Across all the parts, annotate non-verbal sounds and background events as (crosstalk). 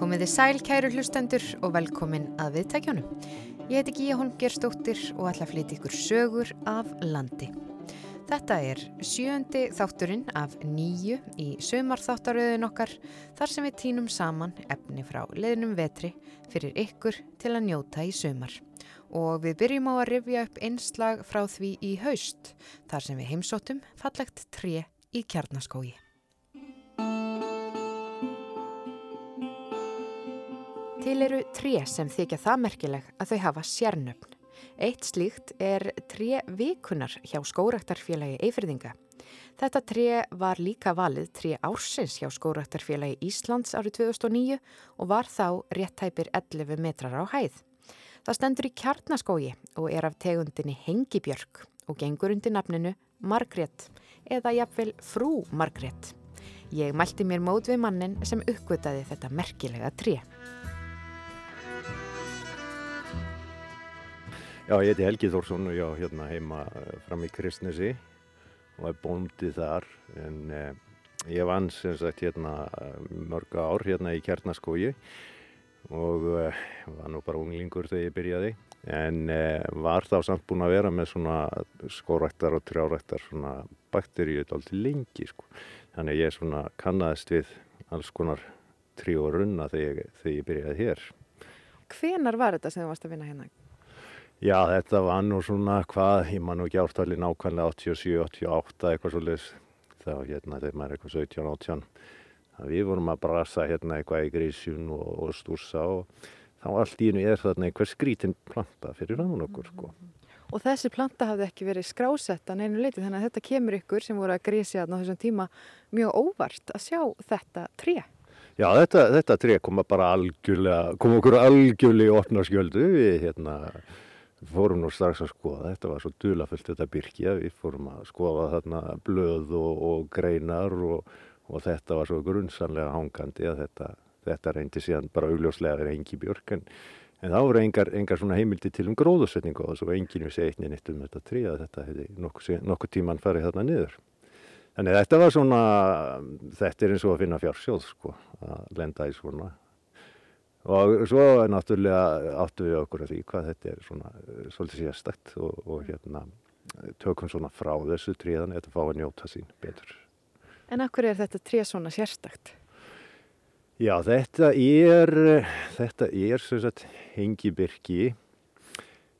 Komiði sæl kæru hlustendur og velkomin að viðtækjónu. Ég heiti Gíja Holmgerstóttir og ætla að flytja ykkur sögur af landi. Þetta er sjöndi þátturinn af nýju í sömarþáttaröðin okkar þar sem við tínum saman efni frá leðnum vetri fyrir ykkur til að njóta í sömar. Og við byrjum á að rifja upp einslag frá því í haust þar sem við heimsóttum fallegt tre í kjarnaskógi. Til eru tré sem þykja það merkileg að þau hafa sérnöfn. Eitt slíkt er tré vikunar hjá skóraktarfélagi Eifriðinga. Þetta tré var líka valið tré ársins hjá skóraktarfélagi Íslands árið 2009 og var þá réttæpir 11 metrar á hæð. Það stendur í kjarnaskógi og er af tegundinni Hengibjörg og gengur undir nafninu Margrét eða jafnvel Frú Margrét. Ég mælti mér mót við mannin sem uppgötaði þetta merkilega tré. Já, ég heiti Helgi Þórsson og ég á hérna heima eh, fram í Kristnesi og er bóndið þar en eh, ég vann sem sagt hérna mörg ár hérna í Kjarnaskógi og eh, var nú bara unglingur þegar ég byrjaði en eh, var þá samt búin að vera með svona skóræktar og trjáræktar svona bakteríu alltaf lengi sko. Þannig að ég svona kannast við alls konar trí og runna þegar, þegar ég byrjaði hér. Hvenar var þetta sem þú varst að vinna hérna? Já, þetta var nú svona hvað, ég man nú ekki ártali nákvæmlega 87, 88 eitthvað svo leiðis. Þá hérna, þegar maður er eitthvað 17, 18. Það við vorum að brasa hérna eitthvað í grísjun og, og stúrsa og þá allt í hennu er þarna einhver skrítin planta fyrir rán okkur sko. Og þessi planta hafði ekki verið skrásetta neinu leiti þannig að þetta kemur ykkur sem voru að grísja á þessum tíma mjög óvart að sjá þetta tré. Já, þetta, þetta tré koma bara algjörlega, koma okkur algjörlega í opna skjöldu við hérna fórum nú strax að skoða, þetta var svo dulafullt þetta byrkja, við fórum að skoða þarna blöð og, og greinar og, og þetta var svo grunnsanlega hangandi að þetta, þetta reyndi síðan bara augljóslega verið engi björk en, en þá voru engar, engar svona heimildi til um gróðursetningu og svo enginn við segið einnig nýtt um þetta trí að þetta hefði nokkuð, nokkuð tíman farið þarna niður. Þannig að þetta var svona, þetta er eins og að finna fjársjóð sko, að lenda í svona og svo náttúrulega áttu við okkur að því hvað þetta er svona svolítið sérstakt og, og hérna tökum svona frá þessu tríðan eða fá að njóta sín betur. En akkur er þetta tríð svona sérstakt? Já, þetta er þetta er sem sagt hengibyrki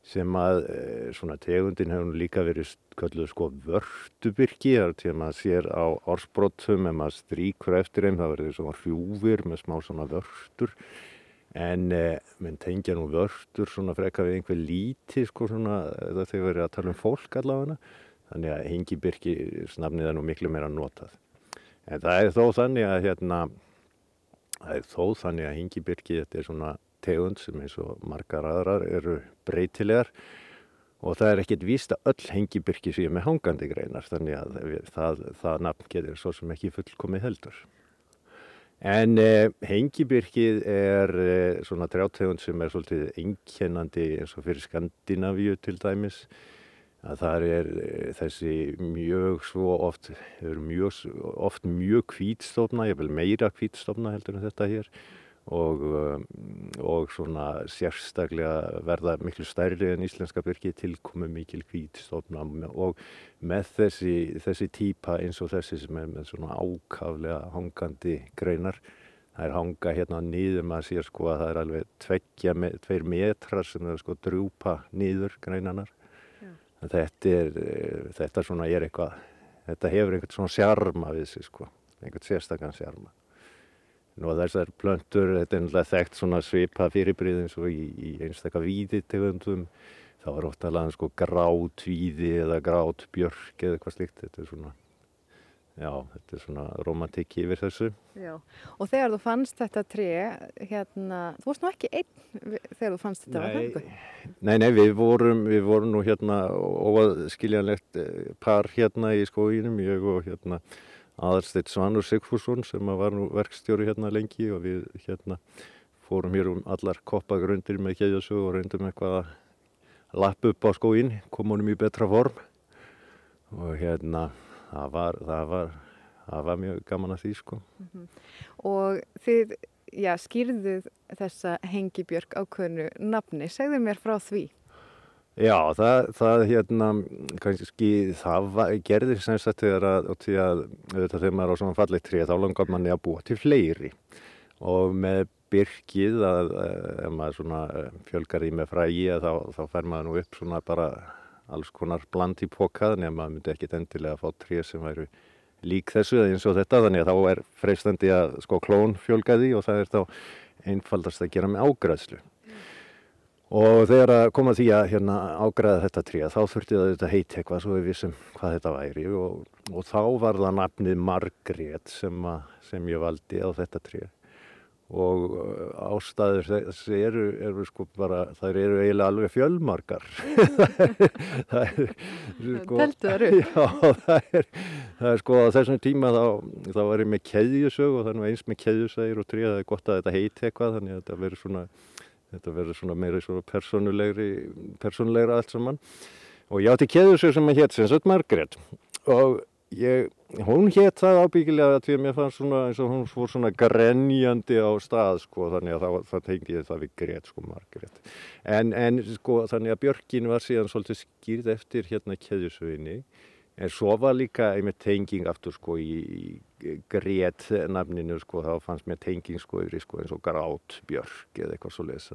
sem að eh, svona tegundin hefur líka verið kölluð sko vörtubyrki þar til maður sér á orsbrotum ef maður stríkur eftir þeim það verður svona hrjúfir með smá svona vörtur. En eh, menn tengja nú vörtur svona freka við einhver líti sko svona þegar þau verið að tala um fólk allavega. Þannig að hengibyrki snafnið er nú miklu meira notað en það er þó þannig að hérna það er þó þannig að hengibyrki þetta er svona tegund sem eins og margar aðrar eru breytilegar og það er ekkert víst að öll hengibyrki séu með hangandi greinar þannig að það, það, það nafn getur svo sem ekki fullkomið heldur En eh, hengibyrkið er eh, svona trjátegund sem er svolítið einkennandi eins og fyrir Skandinavíu til dæmis. Að það er eh, þessi mjög svo oft, mjög, oft mjög kvítstofna, ég vil meira kvítstofna heldur en þetta hér. Og, um, og svona sérstaklega verða miklu stærri en íslenska byrki tilkomi mikil hvítstofna og með þessi, þessi típa eins og þessi sem er með svona ákaflega hangandi greinar það er hanga hérna nýður maður sér sko að það er alveg tveggja, tveir metrar sem það sko drúpa nýður greinanar þetta er, þetta svona er eitthvað þetta hefur einhvern svona sjarma við sig sko einhvern sérstakann sjarma Nú þessar plöntur, þetta er náttúrulega þekkt svona svipa fyrirbríð eins og í, í einstakka víði tegundum. Það var ofta alveg sko grát víði eða grát björk eða eitthvað slikt. Þetta er svona, já, þetta er svona romantík yfir þessu. Já, og þegar þú fannst þetta tre, hérna, þú varst nú ekki einn þegar þú fannst þetta, var það eitthvað? Nei, nei, við vorum, við vorum nú hérna óaðskiljanlegt eh, par hérna í skóginum, ég og hérna Aðarsteit Svanur Sigfússon sem var nú verkstjóri hérna lengi og við hérna fórum hér um allar koppagrundir með keðjasög og reyndum eitthvað að lappa upp á skóin, komum honum í betra form og hérna það var, það var, það var mjög gaman að því sko. Og þið, já, skýrðuð þessa hengibjörg ákveðnu nafni. Segðu mér frá því. Já, það, það hérna, kannski, það var, gerði sem sagt þegar að, og því að, auðvitað þegar maður á svona fallið tré, þá langar manni að búa til fleiri og með byrkið að, eh, ef maður svona eh, fjölgar í með frægi, þá, þá fær maður nú upp svona bara alls konar bland í pokað, en maður myndi ekkit endilega fá tré sem væru lík þessu eins og þetta, þannig að þá er freistandi að sko klón fjölgaði og það er þá einfaldast að gera með ágræðslu. Og þegar að koma því að hérna, ágræða þetta tríða þá þurfti það þetta heit eitthvað svo við vissum hvað þetta væri og, og þá var það nafnið Margrét sem, að, sem ég valdi á þetta tríða og uh, ástæður þessi eru, eru sko bara, það eru eiginlega alveg fjölmarkar. (laughs) það er, sko? (laughs) Já, það er, það er sko á þessum tíma þá, þá var ég með keðjusög og þannig eins með keðjusægir og tríða, það er gott að þetta heiti eitthvað þannig að þetta verður svona þetta verður svona meira svona personulegri personulegra allt saman og ég átti keðusög sem að hétt sem sagt Margret og ég, hún hétt það ábyggilega því að mér fannst svona eins og hún fór svona grenjandi á stað sko þannig að það, það tengi ég það við Gret sko Margret en, en sko þannig að Björkin var síðan svolítið skýrð eftir hérna keðusöginni En svo var líka einmitt tenging aftur sko í, í grét nafninu sko, þá fannst mér tenging sko yfir sko eins og grát björk eða eitthvað svo leiðis.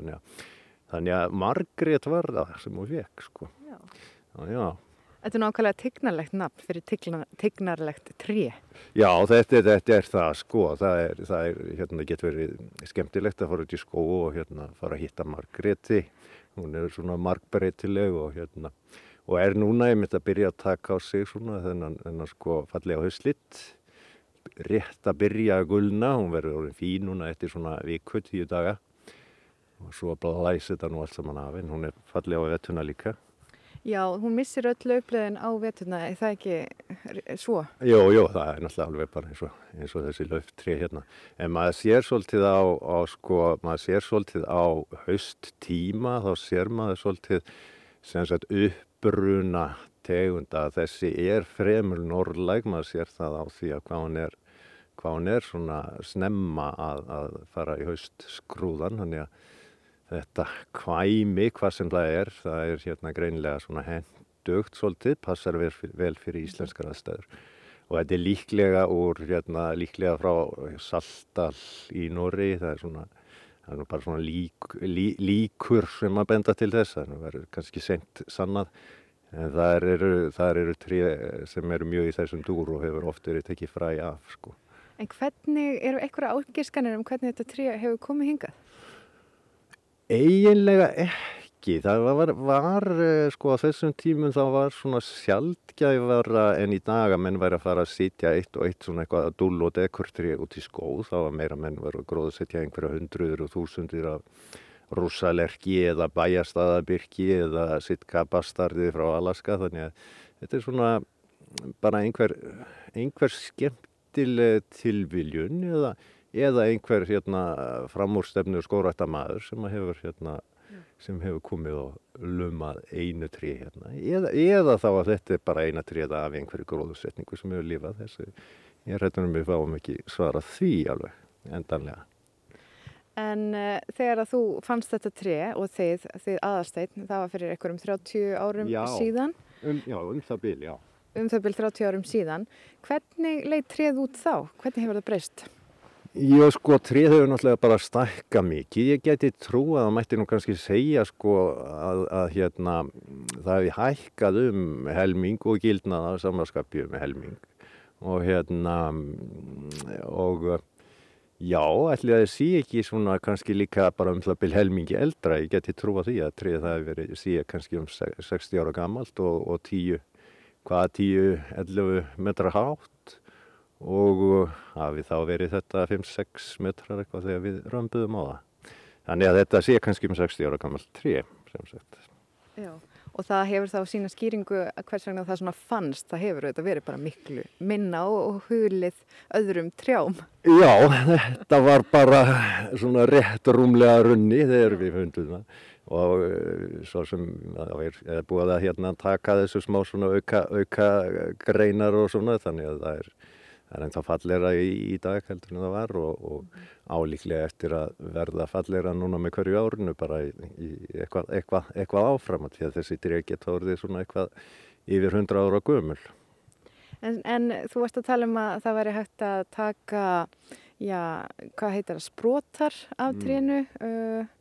Þannig að, Margrét var það sem hún vekk sko. Já. Já. Þetta er nákvæmlega tignarlegt nafn fyrir tignarlegt trí. Já, þetta, þetta er það sko. Það er, það er, hérna, getur verið skemmtilegt að fara út í skó og hérna fara að hitta Margréti. Hún er svona margbreytileg og hérna og er núna einmitt að byrja að taka á sig svona þennan, þennan sko fallega hauslitt rétt að byrja að gulna hún verður orðin fín núna eftir svona viku, tíu daga og svo að læsa þetta nú allt saman af en hún er fallega á vettuna líka Já, hún missir öll löfblöðin á vettuna er það ekki svo? Jú, jú, það er náttúrulega alveg bara eins og, eins og þessi löftrið hérna en maður sér svolítið á, á sko, maður sér svolítið á hausttíma þá sér maður svolítið sem sagt upp bruna tegunda þessi er fremur norrlæg, maður sér það á því að hvað hún er, hvað hún er svona snemma að, að fara í haust skrúðan, þannig að þetta kvæmi, hvað sem það er, það er hérna greinlega svona hendugt svolítið, passar vel, vel fyrir íslenskar aðstæður og þetta er líklega úr, hérna, líklega frá Saltal í Nóri, það er svona það er bara svona lík, lí, líkur sem að benda til þess það verður kannski sent sannað en það eru, eru trí sem eru mjög í þessum dúr og hefur oft verið tekið fræ af sko. En hvernig, eru einhverja ágiskanir um hvernig þetta trí hefur komið hingað? Eiginlega ekki. Það var, var sko á þessum tímum það var svona sjaldgæfara en í dag að menn væri að fara að sitja eitt og eitt svona eitthvað að dúll og dekurtri út í skóð. Þá var meira menn verið að gróða að setja einhverja hundruður og þúsundir af rúsalerki eða bæjastaðabyrki eða sitkabastarði frá Alaska. Þannig að þetta er svona bara einhver, einhver skemmtileg tilviljun eða, eða einhver hérna, framúrstefnu skórættamæður sem hefur hérna, sem hefur komið og lumað einu trí hérna eða, eða þá að þetta er bara eina tríða af einhverju gróðusetningu sem hefur lifað þessu ég hættunum við fáum ekki svara því alveg endanlega En uh, þegar að þú fannst þetta tre og þið, þið aðarsteinn, það var fyrir einhverjum 30 árum já, síðan. Um, já, um það byl, já. Um það byl 30 árum síðan. Hvernig leið treð út þá? Hvernig hefur það breyst? Já, sko, treð hefur náttúrulega bara stækka mikið. Ég geti trú að það mætti nú kannski segja, sko, að, að hérna, það hefði hækkað um helming og gildnaða samanskapi um helming. Og hérna, og Já, ætli að það sé ekki svona kannski líka bara um byrj helmingi eldra, ég geti trúa því að treðið það hefur verið sé kannski um 60 ára gammalt og, og 10, hvaða 10-11 metra hátt og hafi þá verið þetta 5-6 metrar eitthvað þegar við römbuðum á það. Þannig að þetta sé kannski um 60 ára gammalt 3 sem sagt. Já og það hefur þá sína skýringu að hvers vegna það svona fannst, það hefur þetta verið bara miklu minna og hulið öðrum trjám. Já, þetta var bara svona rétt rúmlega runni þegar við fundum það. og uh, svo sem það er búið að hérna taka þessu smá svona auka, auka greinar og svona þannig að það er, það er ennþá fallera í, í dag heldur en það var og, og álíklega eftir að verða fallera núna með hverju árinu bara í, í eitthvað, eitthvað, eitthvað áfram því að þessi dreg geta orðið svona eitthvað yfir 100 ára gömul. En, en þú varst að tala um að það væri hægt að taka, já, hvað heitir það, sprótar af mm. trénu. Uh,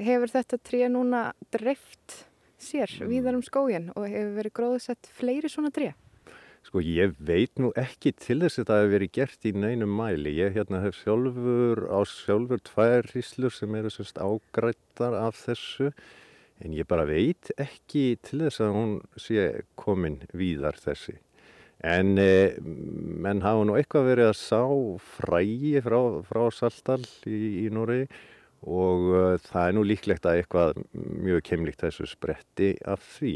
hefur þetta tré núna dreift sér mm. víðar um skógin og hefur verið gróðsett fleiri svona tré? Sko ég veit nú ekki til þess að það hefur verið gert í neinum mæli. Ég hérna hef sjálfur á sjálfur tvær hríslur sem eru semst ágrættar af þessu en ég bara veit ekki til þess að hún sé komin víðar þessi. En eh, menn hafa nú eitthvað verið að sá frægi frá, frá Saltal í, í Nóri og uh, það er nú líklegt að eitthvað mjög keimlíkt þessu spretti af því.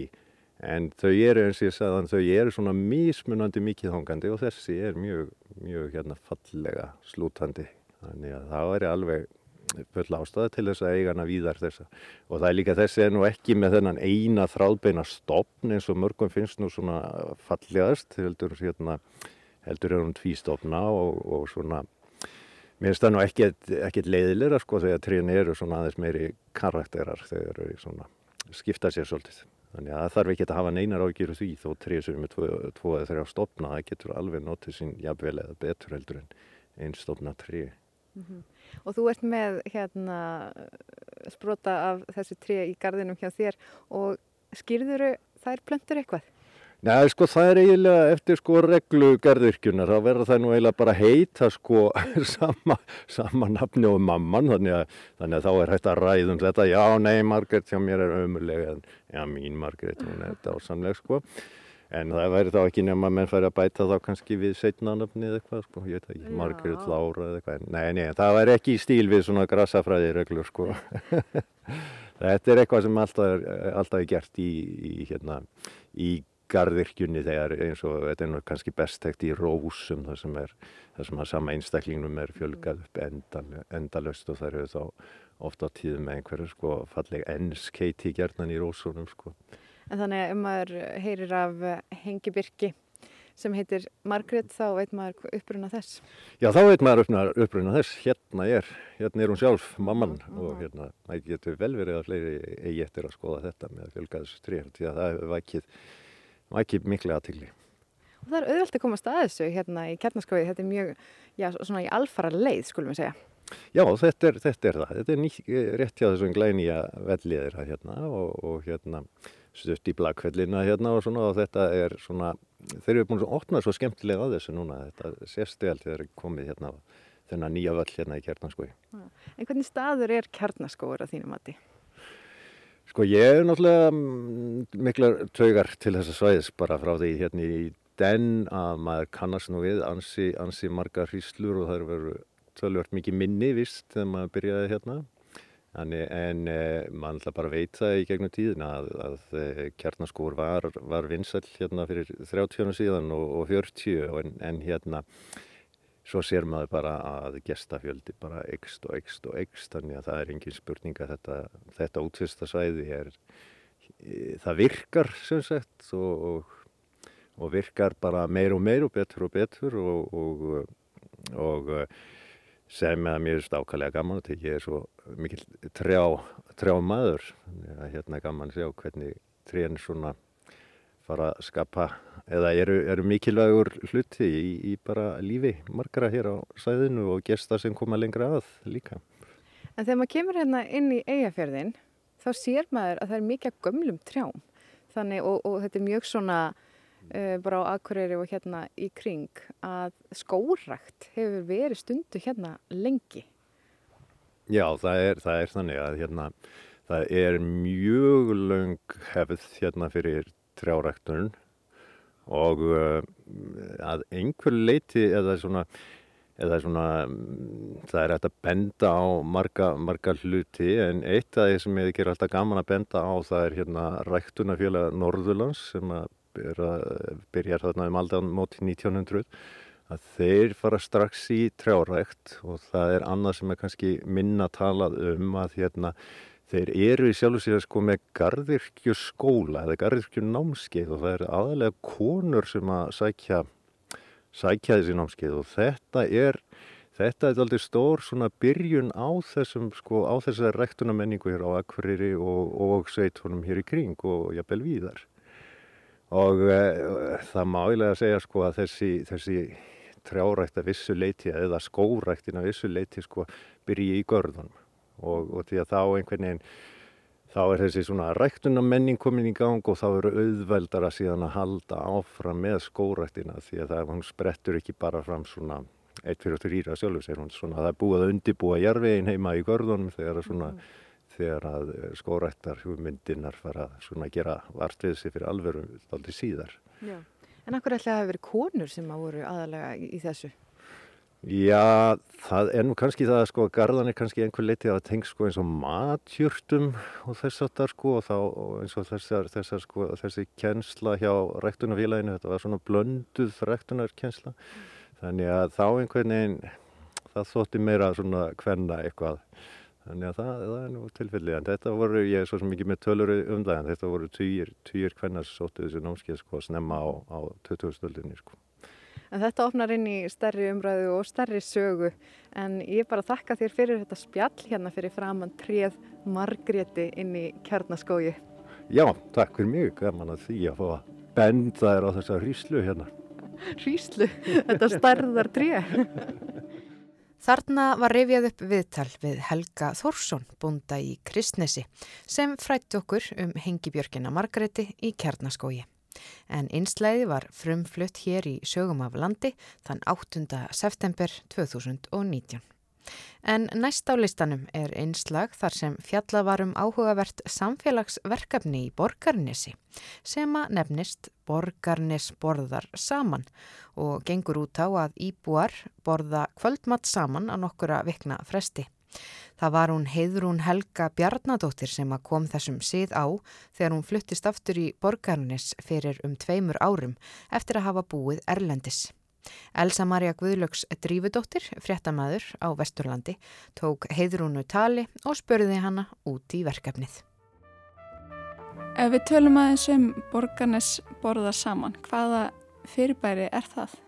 En þau eru eins og ég sagðan, þau eru svona mismunandi mikið hongandi og þessi er mjög, mjög hérna fallega slútandi. Þannig að það væri alveg full ástæða til þess að eiga hana víðar þessa. Og það er líka þessi er nú ekki með þennan eina þráðbeina stopn eins og mörgum finnst nú svona fallegast, heldur hérna, heldur er hún tvístofna og, og svona Mér finnst það nú ekkert leiðilega sko þegar tríin eru svona aðeins meiri karakterar þegar þau skipta sér svolítið. Þannig að það þarf ekki að hafa neinar ágjöru því þó er með tvo, tvo eða þrjá stopna það getur alveg notið sín jafnvel eða betur heldur en einn stopna tríi. Mm -hmm. Og þú ert með hérna sprota af þessi tríi í gardinum hjá þér og skýrður þær plöntur eitthvað? Nei, sko það er eiginlega eftir sko reglugerðirkjunar, þá verður það nú eiginlega bara heita sko (laughs) sama, sama nafni og mamman, þannig að, þannig að þá er hægt að ræðum þetta, já, nei, Margret, já, mér er ömulega, já, mín Margret, hún er þetta ásamleg sko, en það verður þá ekki nefn að menn færi að bæta þá kannski við setna nafni eða eitthvað sko, ég veit ekki, Margret Lára eða eitthvað, nei, nei, það verður ekki í stíl við svona grassafræði reglur sko. (laughs) þetta er eitthvað sem alltaf er, alltaf er gert í, í hérna, í garðirkjunni þegar eins og þetta er nú kannski besttækt í rósum þar sem er þar sem að sama einstaklingnum er fjölgað upp endal, endalöst og það eru þá ofta á tíðum með einhverju sko falleg ennskeiti gerðnan í rósunum sko. En þannig að ef maður heyrir af hengibyrki sem heitir Margret þá veit maður uppruna þess? Já þá veit maður uppruna þess, hérna er, hérna er hún sjálf, mamman uh -huh. og hérna það getur vel verið að fleiri eigi eftir að skoða þetta með fjölgaðs trefn því að það hefur vækið ekki miklu aðtili. Og það er auðvelt að koma að þessu hérna í kjarnaskóið, þetta er mjög, já, svona í alfara leið, skulum við segja. Já, þetta er, þetta er það. Þetta er ný, rétt hjá þessum glænýja velliðir hérna og, og hérna stutt í blagkvellina hérna og svona og þetta er svona, þeir eru búin að opna svo skemmtilega á þessu núna, þetta sést vel þegar komið hérna þennan nýja völl hérna í kjarnaskói. En hvernig staður er kjarnaskóur á þínum mati? Sko ég er náttúrulega mm, miklar taugar til þessa svæðis bara frá því hérna í den að maður kannast nú við ansi, ansi marga hríslur og það eru verið tölvört mikið minni vist þegar maður byrjaði hérna. Þannig, en eh, maður náttúrulega bara veit það í gegnum tíðina að, að eh, kjarnaskór var, var vinsall hérna fyrir 30 síðan og, og 40 en, en hérna svo sér maður bara að gestafjöldi bara ekst og ekst og ekst þannig að það er engin spurning að þetta, þetta útvista svæði er e, það virkar sem sagt og, og, og virkar bara meir og meir og betur og betur og, og sem að mér er stákallega gaman og ég er svo mikil trjá, trjá maður. Þannig að hérna er gaman að sjá hvernig trén svona fara að skapa eða eru, eru mikilvægur hluti í, í bara lífi margra hér á sæðinu og gesta sem koma lengra að líka. En þegar maður kemur hérna inn í eigafjörðin þá sér maður að það er mikið gömlum trjám þannig og, og þetta er mjög svona uh, bara á akkurýri og hérna í kring að skórakt hefur verið stundu hérna lengi. Já, það er, það er þannig að hérna það er mjög löng hefð hérna fyrir trjáræktunum og uh, að einhver leiti eða svona, eða svona það er hægt að benda á marga, marga hluti en eitt af því sem ég ger alltaf gaman að benda á það er hérna ræktunafélag Norðurlands sem að byrja þarna um aldan móti 1900 að þeir fara strax í trjárækt og það er annað sem er kannski minna talað um að hérna þeir eru í sjálf og sér sko með gardirkju skóla eða gardirkju námskeið og það er aðalega konur sem að sækja, sækja þessi námskeið og þetta er, þetta er aldrei stór svona byrjun á þessum sko á þessari rektunamenningu hér á Akvarýri og, og sveitunum hér í kring og jafnvel víðar. Og e, það má eiginlega segja sko að þessi, þessi trjárækt að vissu leiti eða skóræktin að vissu leiti sko byrji í görðunum og, og því að þá einhvern veginn þá er þessi svona ræktunamenning komin í gang og þá eru auðveldara síðan að halda áfram með skóræktina því að það hún sprettur ekki bara fram svona 1-4-3 sjálfur sér hún svona það er búið að undibúa jarvegin heima í görðunum þegar að svona mm. þegar að skóræktar hugmyndinar fara svona að gera vart við sig fyrir alveru aldrei síðar. Já. En akkur ætlaði að hafa verið konur sem að voru aðalega í þessu? Já, það er nú kannski það að sko garðan er kannski einhver leiti að tengja sko eins og matjúrtum og þess að það sko og þá eins og þessar, þessar sko þessi kjensla hjá rektunarfélaginu þetta var svona blönduð rektunarkjensla þannig að þá einhvern veginn það þótti meira svona hvenna eitthvað. Þannig að það, það er nú tilfellið. En þetta voru, ég er svo mikið með tölur umlæðan, þetta voru týjir, týjir hvenna sóttu þessu námskeið sko snemma á, á 2000-stöldinni sko En þetta opnar inn í stærri umræðu og stærri sögu en ég bara þakka þér fyrir þetta spjall hérna fyrir framann treð margréti inn í kjarnaskógi. Já, takk fyrir mjög gaman að því að fá að benda þér á þessa hríslu hérna. (laughs) Hríslu? Þetta stærðar treð? (laughs) Þarna var rifjað upp viðtal við Helga Þórsson, búnda í Kristnesi, sem frætti okkur um hengibjörgina Margreti í kjarnaskógi en einslæði var frumflutt hér í sögum af landi þann 8. september 2019. En næst á listanum er einslag þar sem fjallað var um áhugavert samfélagsverkefni í Borgarnesi sem að nefnist Borgarnes borðar saman og gengur út á að íbúar borða kvöldmatt saman á nokkura vikna fresti. Það var hún heiðrún Helga Bjarnadóttir sem að kom þessum sið á þegar hún fluttist aftur í borgarnis fyrir um tveimur árum eftir að hafa búið Erlendis. Elsa Maria Guðlöks Drífudóttir, fréttamaður á Vesturlandi, tók heiðrúnu tali og spurði hana út í verkefnið. Ef við tölum aðeins um borgarnes borða saman, hvaða fyrirbæri er það?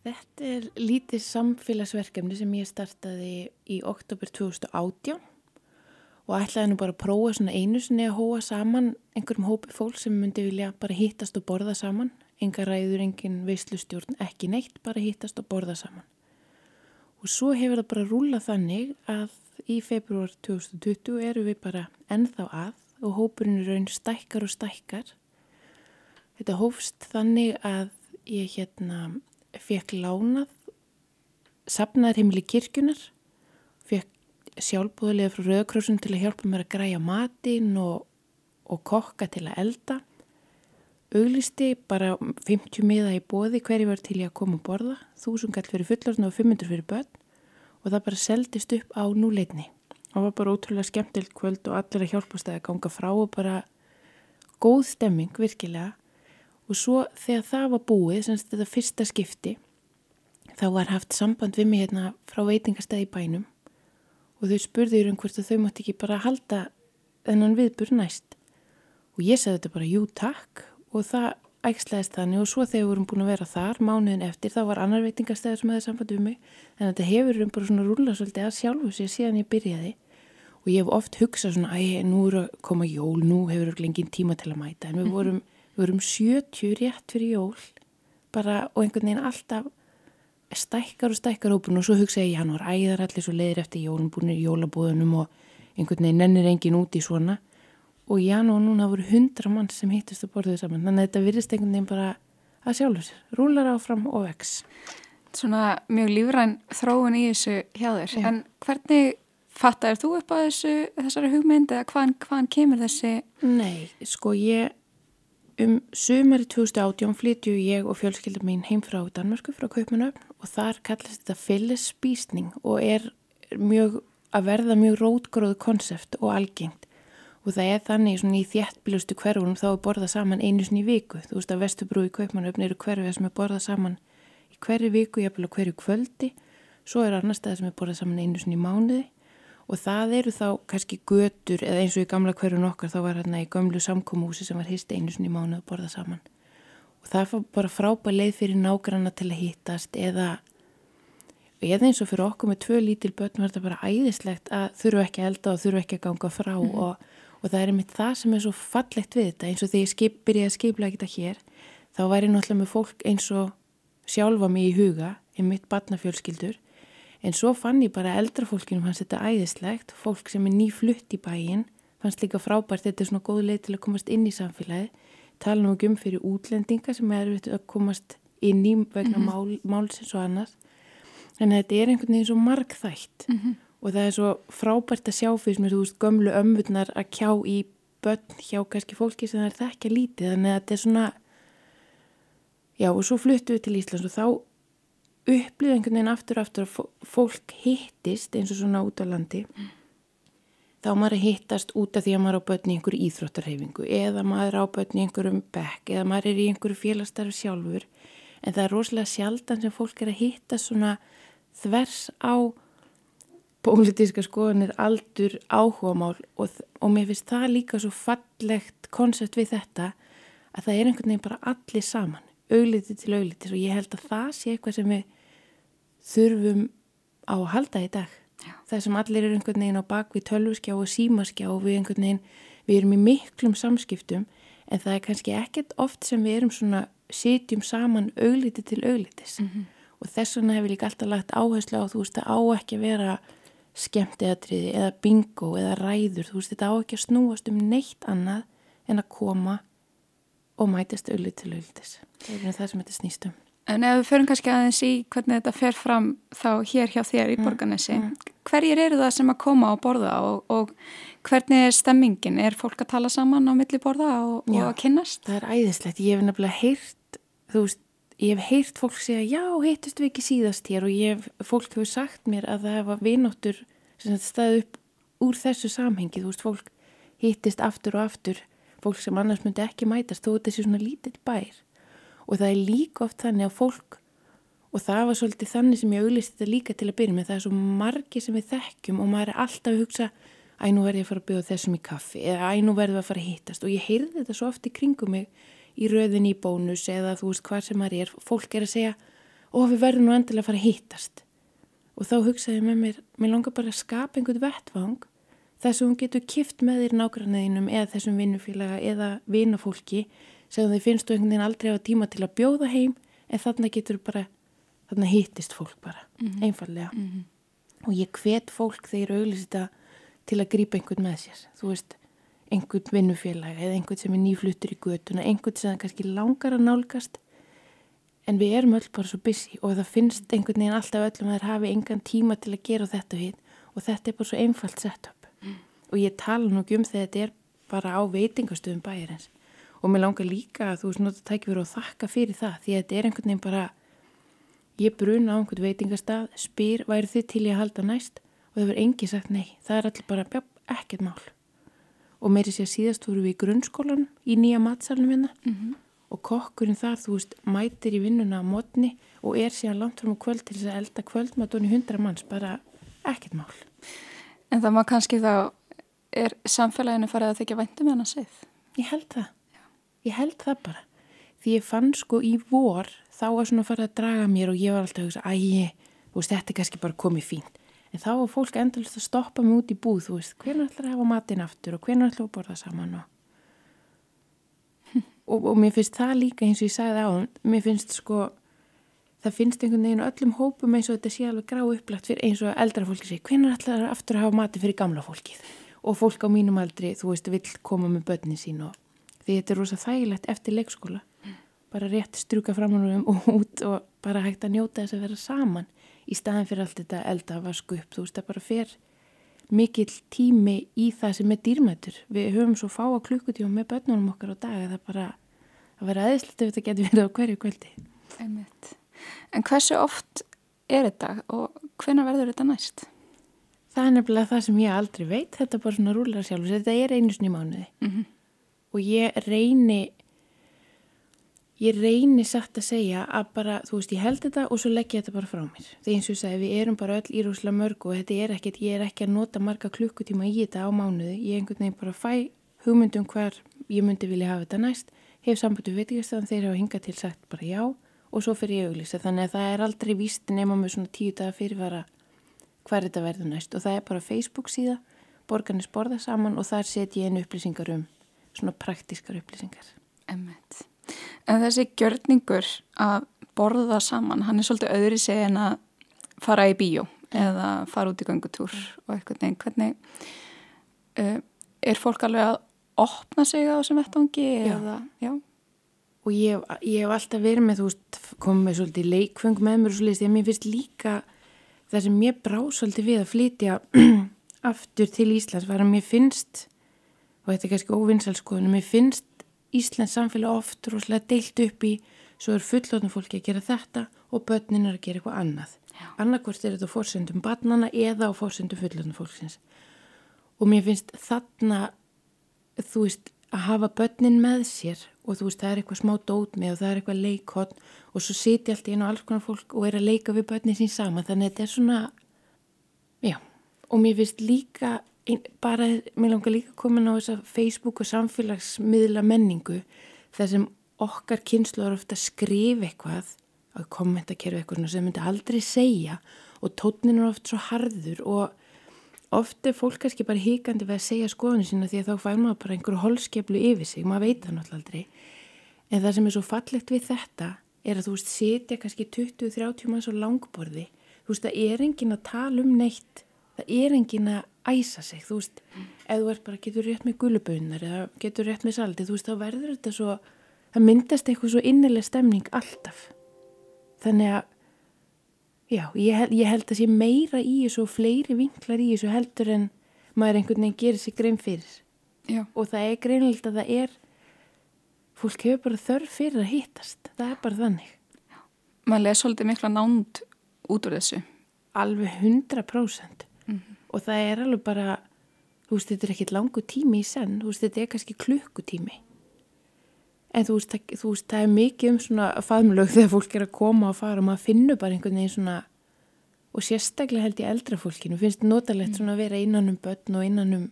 Þetta er lítið samfélagsverkefni sem ég startaði í oktober 2018 og ætlaði nú bara að prófa svona einu sinni að hóa saman einhverjum hópi fólk sem myndi vilja bara hittast og borða saman. Enga ræður, engin veislustjórn, ekki neitt, bara hittast og borða saman. Og svo hefur það bara rúlað þannig að í februar 2020 eru við bara ennþá að og hópurinn raun stækkar og stækkar. Þetta hófst þannig að ég hérna fekk lánað sapnaðar heimili kirkjunar fekk sjálfbúðilega frá Rauðkrósun til að hjálpa mér að græja matinn og, og kokka til að elda. Auglisti bara 50 miða í bóði hverju var til ég að koma og borða þúsund gall fyrir fullorðin og 500 fyrir börn og það bara seldist upp á núleitni og var bara ótrúlega skemmtilt kvöld og allir að hjálpast að ganga frá og bara góð stemming virkilega og svo þegar það var búið, semst þetta fyrsta skipti, þá var haft samband við mig hérna frá veitingastæði í bænum. Og þau spurðir um hvort þau mátti ekki bara halda þennan viðbur næst. Og ég sagði þetta bara jú takk. Og það ægslæðist þannig. Og svo þegar við vorum búin að vera þar mánuðin eftir þá var annar veitingastæði sem hefði samband við mig. En þetta hefur um bara svona rúla svolítið að sjálfu sér síðan ég byrjaði. Og ég hef oft hugsað svona að nú er að koma jól, nú hefur við lengið tíma til að mæta. En við vorum við vorum 70 rétt fyrir jól bara og einhvern veginn alltaf stækkar og stækkar hópun og svo hugsa ég hann var æðar allir svo leiðir eftir jólum búinir í jólabúðunum og einhvern veginn nennir engin út í svona. Og já nú núna voru hundra mann sem hittist og borðuði saman. Þannig að þetta virðist einhvern veginn bara að sjálfur rúlar áfram og vex. Svona mjög lífræn þróun í þessu hjá þér. Já. en hvernig fattar þú upp á þessu þessari hugmynd eða hvaðan, hvaðan kemur þessi Nei, sko ég Um sumari 2018 flytju ég og fjölskyldar mín heim frá Danmarku frá Kaupmannöfn og þar kallast þetta fyllisspísning og er mjög, að verða mjög rótgróð konsept og algengt. Og það er þannig í þjættbílustu hverfunum þá er borðað saman einu sinni í viku. Þú veist að Vestubrú í Kaupmannöfn eru hverfið sem er borðað saman í hverju viku, jafnvel á hverju kvöldi. Svo er annar stað sem er borðað saman einu sinni í mánuði og það eru þá kannski götur eða eins og í gamla hverjun okkar þá var hérna í gömlu samkómúsi sem var hýst einu sinni mánu að borða saman. Og það var bara frábæð leið fyrir nágranna til að hýttast eða eða eins og fyrir okkur með tvö lítil börn var þetta bara æðislegt að þurfu ekki að elda og þurfu ekki að ganga frá. Mm og, og það er mitt það sem er svo fallegt við þetta. Eins og þegar ég skip, byrjaði að skipla ekki þetta hér þá væri náttúrulega með fólk eins og sjálfa mig í huga í mitt barnafjölskyldur En svo fann ég bara eldra fólkinu fannst þetta æðislegt, fólk sem er nýflutt í bæin, fannst líka frábært, þetta er svona góð leið til að komast inn í samfélagi, tala nú ekki um fyrir útlendinga sem er að komast inn í vegna mm -hmm. mál, málsins og annars. En þetta er einhvern veginn svo margþægt mm -hmm. og það er svo frábært að sjá fyrir mér, þú veist, gömlu ömmurnar að kjá í börn hjá kannski fólki sem það er að lítið, þannig að þetta er svona, já og svo fluttu við til Íslands og þá upplýða einhvern veginn aftur aftur að fólk hittist eins og svona út á landi mm. þá maður að hittast út af því að maður á börni í einhverju íþróttarhefingu eða maður á börni einhverjum bekk eða maður er í einhverju félagstarfi sjálfur en það er rosalega sjaldan sem fólk er að hittast svona þvers á pólitíska skoðanir aldur áhugamál og, og mér finnst það líka svo fallegt koncept við þetta að það er einhvern veginn bara allir saman augliti til auglitis og ég held að það sé eitthvað sem við þurfum á að halda í dag. Já. Það sem allir eru einhvern veginn á bakvið tölvuskjá og símaskjá og við einhvern veginn, við erum í miklum samskiptum en það er kannski ekkert oft sem við erum svona, sitjum saman augliti til auglitis mm -hmm. og þess vegna hefur líka alltaf lagt áherslu á þú veist að á ekki að vera skemmteatriði eða bingo eða ræður, þú veist þetta á ekki að snúast um neitt annað en að koma og mætist auðvitað til auðvitis. Það er það sem þetta snýst um. En ef við förum kannski aðeins í hvernig þetta fer fram þá hér hjá þér í mm, Borganesi, mm. hverjir eru það sem að koma og borða og, og hvernig er stemmingin? Er fólk að tala saman á milli borða og, og að kynnast? Það er æðislegt. Ég hef nefnilega heyrt, þú veist, ég hef heyrt fólk segja já, heitust við ekki síðast hér og ég hef, fólk hefur sagt mér að það hefa vinóttur sem staði upp úr þessu samhengi, þú veist, fólk hittist aftur og aftur fólk sem annars myndi ekki mætast þó þetta sé svona lítill bær. Og það er líka oft þannig að fólk og það var svolítið þannig sem ég auðvist þetta líka til að byrja með það er svo margi sem við þekkjum og maður er alltaf að hugsa æ nú verði að fara að byrja þessum í kaffi eða æ nú verði að fara að hittast. Og ég heyrði þetta svo oft í kringum mig í röðin í bónus eða þú veist hvað sem maður er. Fólk er að segja ó við verðum nú endilega að fara að hittast. Og þá hugsaði með mér, mér langar bara að skapa einhvern vettvang þess að hún getur kift með þér nákvæmleginum eða þessum vinnufélaga eða vinnafólki sem þið finnst þú einhvern veginn aldrei á tíma til að bjóða heim en þarna getur bara, þarna hittist fólk bara, mm -hmm. einfallega mm -hmm. og ég hvet fólk þegar auðvitað til að grípa einhvern með sér. Þú veist, einhvern vinnufélaga eða einhvern sem er nýfluttur í götuna einhvern sem kannski langar að nálgast. En við erum öll bara svo busy og það finnst einhvern veginn alltaf öllum að það hafi engan tíma til að gera þetta hitt og þetta er bara svo einfalt sett og ég tala nú ekki um þegar þetta er bara á veitingastöðum bæjarins. Og mér langar líka að þú veist nota verið og þakka fyrir það því að þetta er einhvern veginn bara ég bruna á einhvern veitingastað spyr væri þið til ég að halda næst? Og það verður engi sagt nei. Það er allir bara bjá, ekkert mál. Og mér er sér síðast voru við í grunnskólan í nýja matsalunum hérna. Mm -hmm. og kokkurinn þar þú veist mætir í vinnuna á mótni og er síðan langt fram á kvöld til þess að elda kvöldmatónu hundra manns bara ekkert mál. En það má kannski þá er samfélaginu farið að þykja væntum en að segð? Ég held það. Já. Ég held það bara. Því ég fann sko í vor þá var svona farið að draga mér og ég var alltaf að hugsa æg, þú veist, þetta er kannski bara komið fínt. En þá var fólk endalist að stoppa mig út í búð, þú veist, hvernig ætlar að hafa matin aftur og hvernig ætlar að borða saman og... (laughs) og, og mér finnst það líka eins og ég sagði á mér finnst sko það finnst einhvern veginn öllum hópum eins og þetta sé alveg grá upplægt fyrir eins og eldra fólki segi hvernig ætlar að aftur að hafa matin fyrir gamla fólkið og fólk á mínum aldri, þú veist, vill koma með börnin sín og því þetta er rosa þægilegt eftir leikskóla bara rétt struka fram og út og bara hægt að njóta þess að vera saman í staðin fyrir allt þetta elda að vasku upp, þú veist, það bara fer mikill tími í það sem er dýrmættur, við höfum svo fáa klukkutíma með börnunum okkar á dag að það bara, að vera aðeinslegt ef þetta getur verið á hverju kvöldi Einmitt. En hversu oft er þetta og hvena verður þetta næst? Það er nefnilega það sem ég aldrei veit, þetta er bara svona rúlar sjálf, þetta er einu snið mánuði mm -hmm. og ég reyni, ég reyni satt að segja að bara, þú veist, ég held þetta og svo legg ég þetta bara frá mér. Þegar eins og ég segi, við erum bara öll írúslega mörg og þetta er ekkert, ég er ekki að nota marga klukkutíma í þetta á mánuði. Ég er einhvern veginn bara að fæ hugmyndum hver ég myndi vilja hafa þetta næst, hef sambundu veitikastöðan ég hafa hingað til sagt bara já og svo fyrir ég auglýsa. Þannig að það er aldrei víst nema með svona tíu daga fyrirvara hver þetta verður næst og það er bara Facebook síða, borgarnir sporða saman og þar set ég einu upplýsingar um svona praktískar upplýsingar. Emmett. En þessi gjörningur að borða saman, hann er svolítið öðri segja en að fara í bíó eða fara út í gangutúr og eitthvað neinn. Hvernig uh, er fólk alveg að opna sig á þessum vettvangi? Já. Eða, já. Og ég, ég hef alltaf verið með, þú veist, komið með svolítið leikfeng með mér og svolítið, mér finnst líka það sem mér brá svolítið við að flytja (clears throat) aftur til Íslands var að mér finnst, og þetta er kannski óvinnsalskoðunum, mér finnst Íslands samfélag oft rosalega deilt upp í svo er fullotnum fólki að gera þetta og börnin er að gera eitthvað annað. Annarkvort er þetta á fórsendum barnana eða á fórsendum fullotnum fólksins. Og mér finnst þarna, þú veist, að hafa börnin með sér og þú veist, það er eitthvað smá dót með og það er eitthvað leikot og svo siti allt í einu alls konar fólk og er að leika við börnin sín saman. Þannig að þetta er svona, já, og mér finnst líka bara, mér langar líka að koma á þess að Facebook og samfélagsmiðla menningu þar sem okkar kynslu er ofta að skrifa eitthvað að kommentakerfi eitthvað sem myndi aldrei segja og tónin er oft svo harður og oft er fólk kannski bara híkandi við að segja skoðinu sína því að þá fær maður bara einhverju holskeplu yfir sig, maður veit það náttúrulega aldrei. En það sem er svo fallegt við þetta er að þú veist, setja kannski 20-30 manns á langborði. Þú veist, það er engin að tala um neitt. Það er engin að æsa sig, þú veist, ef þú ert bara getur rétt með gulubaunar eða getur rétt með saldi, þú veist, þá verður þetta svo það myndast eitthvað svo innileg stemning alltaf. Þannig að já, ég held, ég held að sé meira í þessu og fleiri vinklar í þessu heldur en maður einhvern veginn gerir sig grein fyrir já. og það er greinilegt að það er fólk hefur bara þörf fyrir að hittast það er bara þannig já. maður leði svolítið mikla nánd út úr þessu alveg 100% mm -hmm. og það er alveg bara þú veist, þetta er ekkit langu tími í senn þú veist, þetta er kannski klukkutími en þú veist, það, þú veist, það er mikið um svona faðmlög þegar fólk er að koma og fara og maður finnur bara einhvern veginn svona og sérstaklega held ég eldra fólkinu finnst notalegt svona að vera innan um börn og innan um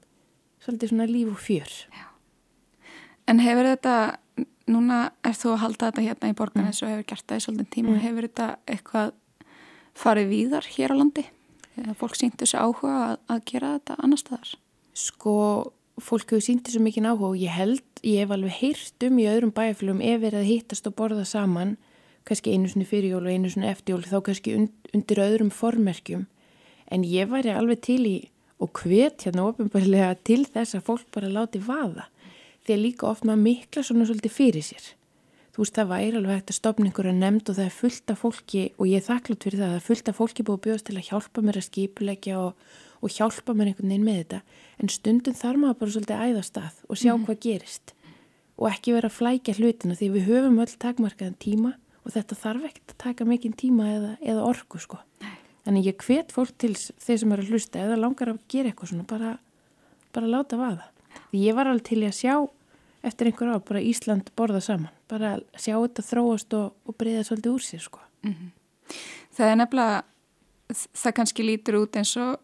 svolítið svona líf og fjör Já. En hefur þetta núna er þú að halda þetta hérna í borgarnes mm. og hefur gert það í svolítið tíma mm. hefur þetta eitthvað farið víðar hér á landi? eða fólk sýndi þessu áhuga að, að gera þetta annar staðar? Sko, fólk hefur sýndið svo mikið áhuga og ég held, ég hef alveg heyrt um í öðrum bæjarflugum ef verið að hittast og borða saman, kannski einu svona fyrirjól og einu svona eftirjól, þá kannski undir öðrum formerkjum. En ég væri alveg til í og hvet hérna ofinbarlega til þess að fólk bara láti vaða. Því að líka oft maður mikla svona svolítið fyrir sér þú veist það væri alveg hægt að stopna einhverja nefnd og það er fullt af fólki og ég er þakklátt fyrir það, er fullt af fólki búið að bjóðast til að hjálpa mér að skipulegja og, og hjálpa mér einhvern veginn með þetta en stundum þarf maður bara svolítið að æða stað og sjá mm. hvað gerist og ekki vera að flækja hlutina því við höfum öll takmarkaðan tíma og þetta þarf ekkert að taka mikinn tíma eða, eða orku sko. Þannig ég hvet fólk til þeir sem eru að hlusta eða langar að gera eitthvað svona bara, bara láta vaða. Því ég var alveg til að sjá eftir einhver ár bara Ísland borða saman bara sjá þetta þróast og, og breyða svolítið úr sér sko mm -hmm. Það er nefnilega það kannski lítur út eins og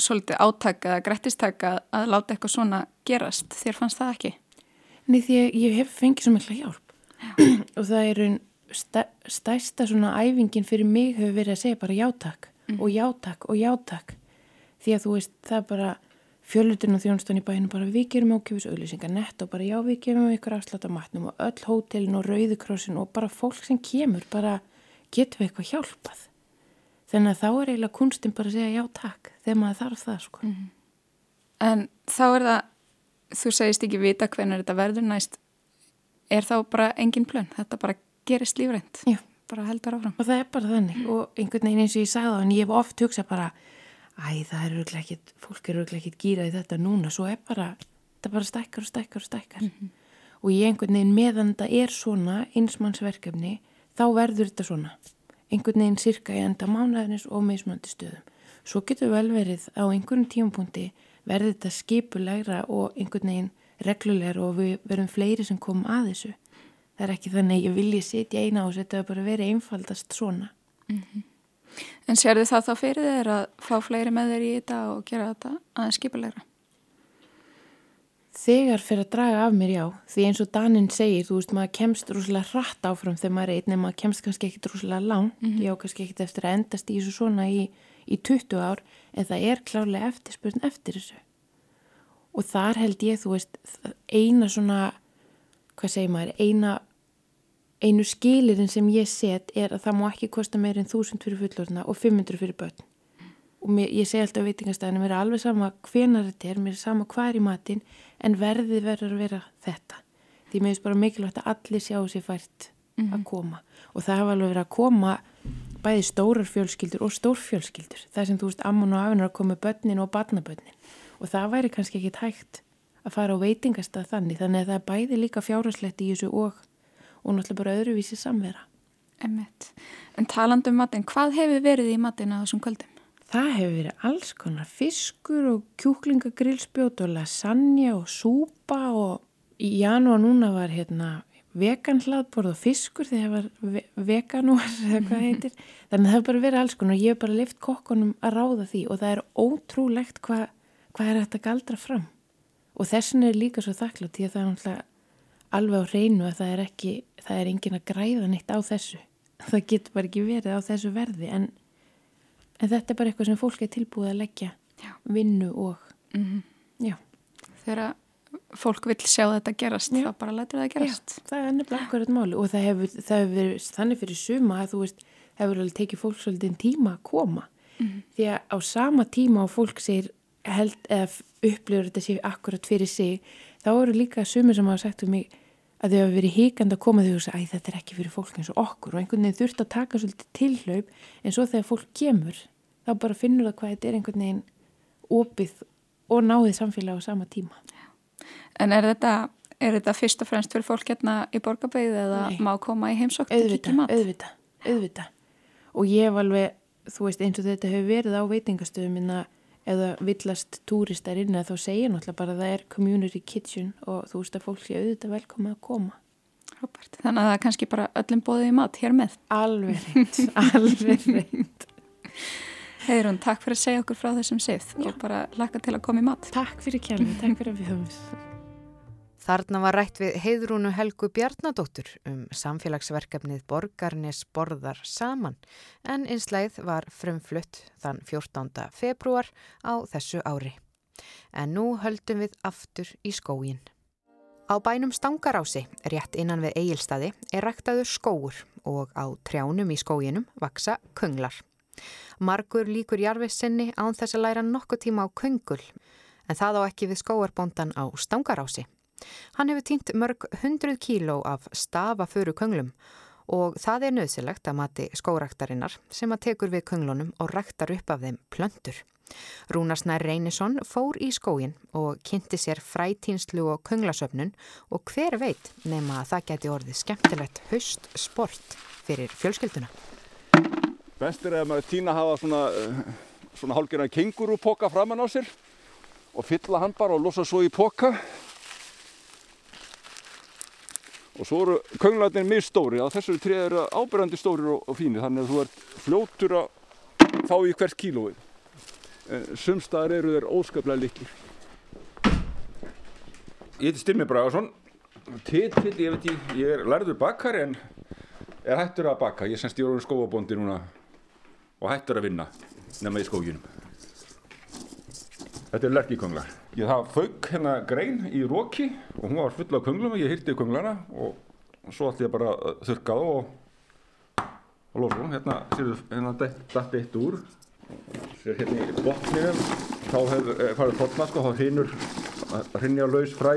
svolítið átaka grættistaka að láta eitthvað svona gerast. Þér fannst það ekki? Nei því að ég hef fengið svo mikla hjálp. (clears throat) Og það er einn stærsta svona æfingin fyrir mig hefur verið að segja bara játak mm og játak og játak. Því að þú veist það bara fjölutinn og þjónustan í bæinu bara við gerum ákjöfis auðlýsingar nett og bara já við gefum ykkur afslátt á matnum og öll hótelin og rauðukrossin og bara fólk sem kemur bara getum við eitthvað hjálpað þannig að þá er eiginlega kunstin bara að segja já takk þegar maður þarf það sko. mm -hmm. En þá er það þú segist ekki vita hvernig þetta verður næst. Er þá bara engin plön? Þetta bara gerist lífrænt. Bara heldur áfram. Og það er bara þannig. Og einhvern veginn eins og ég sagði á en ég hef oft hugsað bara æ það er auðvitað ekkit, fólk er auðvitað ekkit gýrað í þetta núna, svo er bara, þetta bara stækkar og stækkar og stækkar. Mm -hmm. og ég einhvern veginn meðan þetta er svona einsmannsverkefni, þá verður þetta svona, einhvern veginn cirka í enda mánuðinins og meðsmöndi stöðum. Svo getur vel verið á einhvern tímapunkti verður þetta skipulegra og einhvern veginn reglulegra og við verðum fleiri sem komum að þessu. það er ekki þannig ég vilji sitja eina og þetta er bara verið einfaldast svona mm -hmm. En sér þið það þá fyrir þeir að fá fleiri með þeir í þetta og gera þetta aðeins skipulegra? Þegar fyrir að draga af mér já, því eins og Danin segir, þú veist, maður kemst rúslega hratt áfram þegar maður er einn, en maður kemst kannski ekkit rúslega lang, mm -hmm. já, kannski ekkit eftir að endast í þessu svona í, í 20 ár, en það er klárlega eftirspurn eftir þessu. Og þar held ég, þú veist, eina svona, hvað segir maður, eina, einu skilirinn sem ég set er að það má ekki kosta meir en 1000 fyrir fullorðna og 500 fyrir börn og mér, ég segi alltaf á veitingastæðinu, mér er alveg sama hvenar þetta er, mér er sama hvað er í matin en verði verður að vera þetta því mér finnst bara mikilvægt að allir sjá sér fært mm -hmm. að mhm. koma og það hafa alveg verið að koma bæði stórar fjölskyldur og stórfjölskyldur það sem þú veist, ammun og afinar að koma börnin og barnabörnin og það væri kannski ekki tægt að fara á veitingastæð þannig þannig að það er bæði líka fjárhagslegt í þessu og, og náttúrulega bara öðruvísi samvera. En talandum matin, hvað hefur verið í matina þessum kvöldum? Það hefur verið alls konar fiskur og kjúklingagrillspjót og lasagna og súpa og í janúar núna var hérna veganhlaðborð og fiskur þegar það var veganúar eða hvað heitir. Þannig að það hefur bara verið alls konar og ég hef bara lift kokkonum að ráða því og það er ótrúlegt hvað hva er þetta galdra fram. Og þessin er líka svo þakklátt því að það er alveg á reynu að það er ekki, það er engin að græða neitt á þessu. (laughs) Það getur bara ekki verið á þessu verði en En þetta er bara eitthvað sem fólk er tilbúið að leggja já. vinnu og mm -hmm. já. Þegar fólk vil sjá þetta gerast, já. þá bara lætur það gerast. Já, það er nefnilega akkurat máli og það hefur, það hefur þannig fyrir suma að þú veist, hefur alveg tekið fólk svolítið tíma að koma. Mm -hmm. Því að á sama tíma á fólk sér held eða upplifur þetta sér akkurat fyrir sig, þá eru líka sumir sem hafa sagt um mig að þau hafa verið híkand að koma þau og segja, æ þetta er ekki fyrir fólk eins og okkur og einhvern veginn þurft að taka svolítið tilhlaup en svo þegar fólk kemur þá bara finnur það hvað þetta er einhvern veginn opið og náðið samfélag á sama tíma. En er þetta, er þetta fyrst og fremst fyrir fólk hérna í borgarbeiðu eða Nei. má koma í heimsókt til kíkjumat? Auðvitað, auðvitað. Og ég hef alveg, þú veist eins og þetta hefur verið á veitingastöðum minna eða villast túristar inn að þá segja náttúrulega bara að það er community kitchen og þú veist að fólk sé auðvitað velkomið að koma. Robert, þannig að það er kannski bara öllum bóðið í mat hér með. Alveg reynd, (laughs) alveg reynd. (laughs) Heiðrún, takk fyrir að segja okkur frá þessum sið og bara laka til að koma í mat. Takk fyrir kjærlega, (laughs) takk fyrir að við höfum. Þarna var rætt við Heiðrúnu Helgu Bjarnadóttur um samfélagsverkefnið Borgarnes borðar saman en einslæð var frumflutt þann 14. februar á þessu ári. En nú höldum við aftur í skógin. Á bænum Stangarási, rétt innan við Egilstaði, er ræktaður skóur og á trjánum í skóginum vaksa könglar. Margur líkur jarfisinni án þess að læra nokkuð tíma á köngul, en það á ekki við skóarbóndan á stangarási. Hann hefur týnt mörg hundruð kíló af stafaföru könglum og það er nöðsilegt að mati skóraktarinnar sem að tekur við könglunum og ræktar upp af þeim plöndur. Rúnarsnær Reynisson fór í skógin og kynnti sér frætínslu og könglasöfnun og hver veit nema að það geti orðið skemmtilegt haust sport fyrir fjölskylduna. Best er að maður týna að hafa svona, eh, svona hálfgerðan kengurúpoka framann á sér og fylla hann bara og losa svo í poka. Og svo eru könglarnir mjög stóri, á þessari treð eru ábyrgandi stóri og, og fínir þannig að þú ert fljótur að fá í hvert kílóið. Sumstaðar eru þeir óskaplega likir. Ég heiti Styrmi Bragarsson, titill, ég veit ég, ég er lærður bakkar en er hættur að bakka. Ég er semst í orðun skóabóndi núna og hættur að vinna nema í skóginum. Þetta er lerkikonglar. Ég það fauk hérna grein í róki og hún var full af konglum og ég hýrti konglana og svo ætti ég bara að þurka það og, og hún. Hérna séu hérna dætt eitt úr. Sér hérna í botninu þá hefur eh, farið tóttmask og þá hrinur að hrinja laus fræ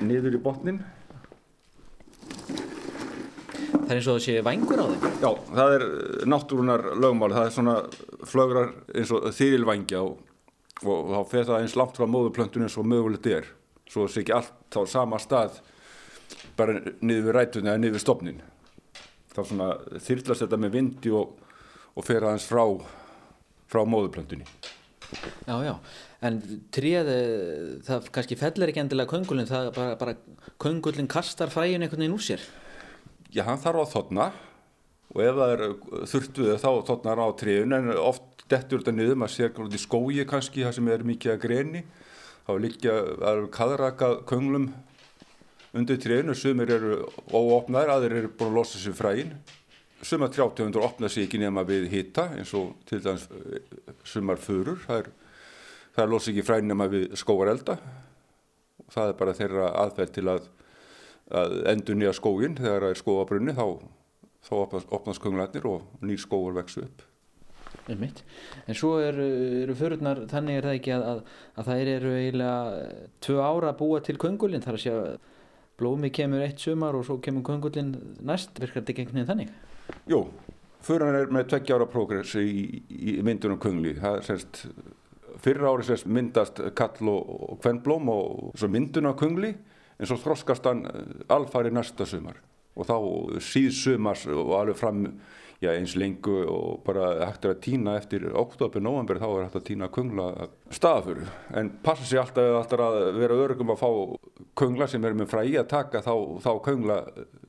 niður í botnin Það er eins og það sé vangur á þeim? Já, það er náttúrunar lögmál, það er svona flögrar eins og þýrilvængja og, og þá fer það eins langt frá móðuplöntunum eins og mögulegt er. Svo sé ekki allt á sama stað bara niður við rætunni eða niður við stopnin. Þá svona þýrlast þetta með vindi og, og fer aðeins frá, frá móðuplöntunni. Já, já, en tríð, það kannski fellir ekki endilega köngulinn, það bara, bara köngulinn kastar fræin einhvern veginn úr sér. Já, hann þarf að þotna og ef það er þurftuð þá þotnar á tríun en oft dettur þetta niður, maður sér í skói kannski, það sem er mikið að greni, þá er líka að kaðraka könglum undir tríun og sumir eru óopnaðir, aðrir eru búin að losa sér fræin. Sumar trjátegundur opna sér ekki nema við hita eins og til dæmis sumar förur, það er það losa ekki fræn nema við skóarelda og það er bara þeirra aðferð til að, að endur nýja skógin þegar það er skóabrunni þá, þá opnast, könglarnir og nýr skóur vexu upp. Einmitt. En svo eru, eru förurnar, þannig er það ekki að, að, að það eru eiginlega tvö ára að búa til köngulinn. Þar að að blómi kemur eitt sumar og svo kemur köngulinn næst, virkar þetta ekki einhvern veginn þannig? Jú, förurnar er með tveggja ára progress í, í myndunum köngli, það er semst fyrra ári sérst myndast kall og, og kvennblóm og svo myndun á kungli en svo þroskast hann eh, alfari næsta sumar og þá síð sumars og alveg fram já, eins lengu og bara hægt er að týna eftir oktober, november þá er hægt að týna kungla staðafuru en passa sér alltaf, alltaf að vera örgum að fá kungla sem er með fræði að taka þá, þá kungla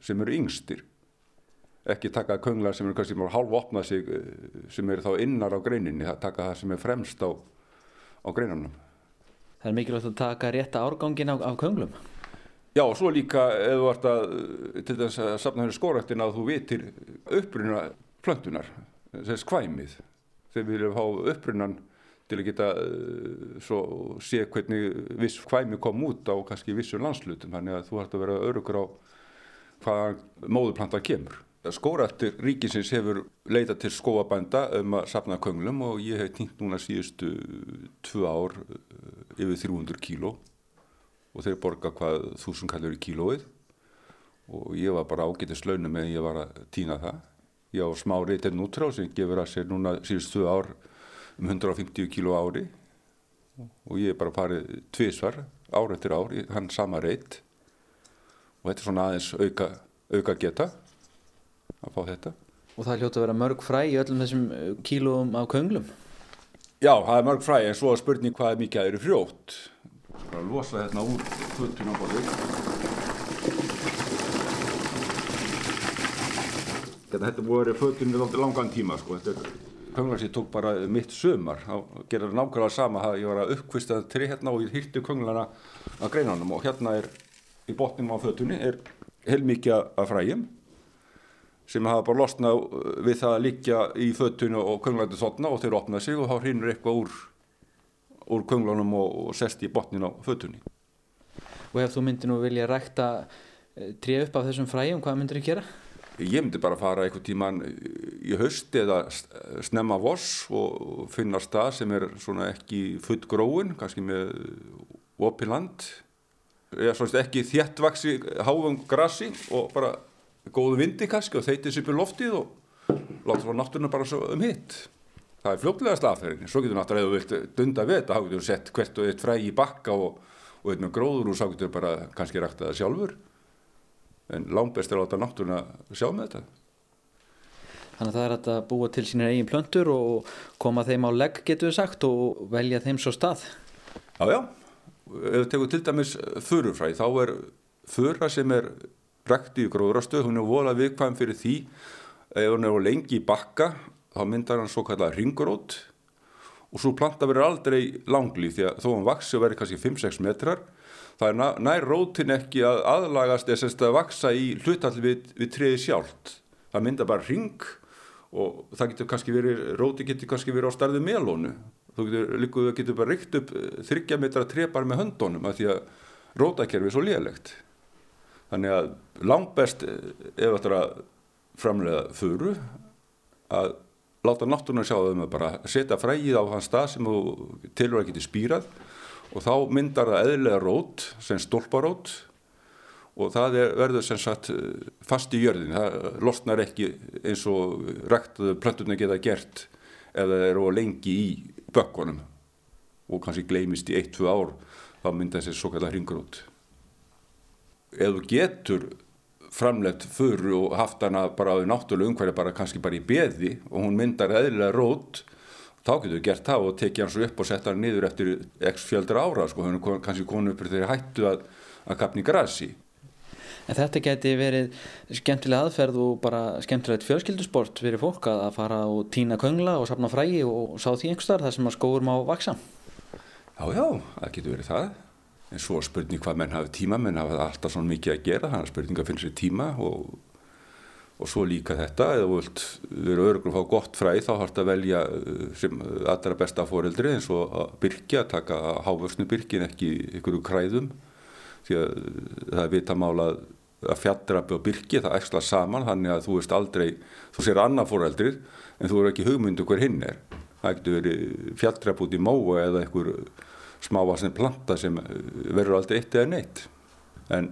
sem eru yngstir ekki taka kungla sem eru kannski hálf opnað sig eh, sem eru þá innar á greininni, taka það sem er fremst á á greinunum. Það er mikilvægt að taka rétta árgangin af, af könglum. Já, og svo líka ef þú vart að til þess að sapna henni skórættin að þú vitir uppruna plöntunar, þess kvæmið. Þegar við viljum fá upprunan til að geta uh, svo sé hvernig viss kvæmi kom út á kannski vissum landslutum, þannig að þú hægt að vera örugur á hvaða móðuplanta kemur. Skórættir ríkisins hefur leitað til skóabænda um að sapna könglum og ég hef týnt núna síðustu tvö ár eh, yfir 300 kíló og þeir borga hvað þúsund kallur í kílóið og ég var bara ágætið slaunum með ég var að týna það. Ég á smá reytið nútrá sem gefur að sér núna síðust tvö ár um 150 kíló ári og ég er bara farið tvísvar ár eftir ár í hann sama reyt og þetta er svona aðeins auka, auka geta að fá þetta. Og það hljóta að vera mörg fræ í öllum þessum uh, kílóum af könglum? Já, það er mörg fræ en svo er spurning hvað er mikið að eru frjótt. Að losa þetta úr fötun á borðið. Þetta hætti búið að vera fötun við langan tíma sko. Sem tók bara mitt sömar. Það gerir nákvæmlega sama að ég var að uppkvista þetta tri hérna og ég hýrti könglarna að greinanum og hérna er í botnum á fötunni er heilmikið af fræjum sem hafa bara losnað við það að liggja í föttunum og könglæti þotna og þeir opnaði sig og þá hrinur eitthvað úr, úr könglunum og, og sest í botnin á föttunni. Og ef þú myndir nú vilja rækta eh, trið upp af þessum fræjum, hvað myndir þú gera? Ég myndi bara fara eitthvað tíman í höst eða snemma voss og finna stað sem er svona ekki full gróin, kannski með opiland, eða svona ekki þjættvaksi háfum grassi og bara góðu vindi kannski og þeitið sér byrju loftið og láta frá náttúruna bara um hitt. Það er fljóklega staðferðin. Svo getur náttúrulega, ef þú vilt dunda við þetta, þá getur þú sett hvert og eitt fræ í bakka og, og eitt með gróður og þá getur þú bara kannski rækta það sjálfur. En langbest er að láta náttúruna sjá með þetta. Þannig að það er að búa til sínir eigin plöntur og koma þeim á legg, getur við sagt, og velja þeim svo stað. Já, já. Ef þú tekur til dæmis förufræ, þá er föra sem er rækti í gróðrastöð, hún er volað viðkvæm fyrir því ef hún er lengi í bakka þá myndar hann svo kallað ringurót og svo planta verður aldrei langlýf því að þó hann vaksi og verður kannski 5-6 metrar það er nær rótin ekki að aðlagast eða semst að vaksa í hlutall við, við treði sjálft. Það myndar bara ring og það getur kannski verið, róti getur kannski verið á starðu melónu. Þú getur, líka, getur bara rykt upp 30 metra trepar með höndunum að því að rótakerfi er svo lélægt Þannig að langt best eh, ef þetta er að framlega furu að láta náttúrulega sjá þau með bara. Setja frægið á hans stað sem þú að geti spýrað og þá myndar það eðlega rót sem stólparót og það er, verður sem sagt eh, fast í jörðin, það losnar ekki eins og ræktaðu plöntunni geta gert það eru lengi í bökkunum og kannski gleimist í 1-2 ár þá myndar þessi svo kallar hringrót ef þú getur framlegt fyrir og haft hana bara á því náttúrulega umhverju bara kannski bara í beði og hún myndar eðlilega rót þá getur við gert það og tekið hann svo upp og setja hann niður eftir x fjöldra ára sko, hann er kannski konu uppur þegar hættu að, að kapni grasi. En þetta geti verið skemmtilega aðferð og bara skemmtilegt fjölskyldusport fyrir fólk að fara og týna köngla og sapna frægi og sá því einhverstaðar þar sem að skóur má vaksa. Já, já, það getur verið það. En svo spurning hvað menn hafi tíma, menn hafi alltaf svona mikið að gera, þannig að spurninga finnst sér tíma og og svo líka þetta, eða vilt vera öruglega að fá gott fræð þá harft að velja uh, sem allra besta foreldri eins og að byrkja, taka hávörsnu byrkin ekki ykkur úr kræðum. Því að uh, það er vitamála að fjaldrapi og byrki það eksla saman. Þannig að þú veist aldrei þú sér annað foreldrið en þú er ekki hugmyndu hver hinn er. Það getur verið fjaldrapi út í móa eða einhver smávarsni planta sem uh, verður aldrei eitt eða neitt. En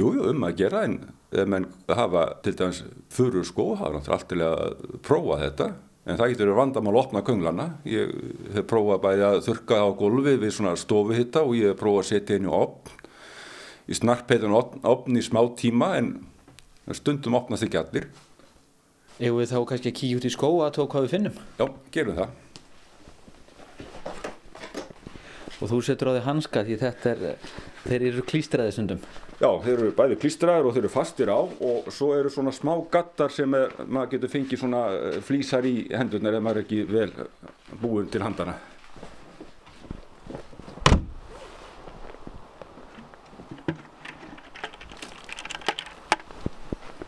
jújú um að gera en ef menn hafa til dæmis fyrir skó, hafa náttúrulega alltilega að prófa þetta. En það getur vandamál að opna könglana. Ég hef prófað bæði að þurka á gólfi við svona stofuhitta og ég hef prófað að setja henni opn í snarpeitin opn í smá tíma en stundum opnast ekki allir. Eða þá kannski að kíkja út í skó að tók hvað við finnum? Já, gerum það Og þú setur á því hanska því þetta er þeir eru klístraði sundum Já, þeir eru bæði klístraðir og þeir eru fastir á og svo eru svona smá gattar sem er, maður getur fengið svona eh, flýsar í hendurnar ef maður er ekki vel búin til handana.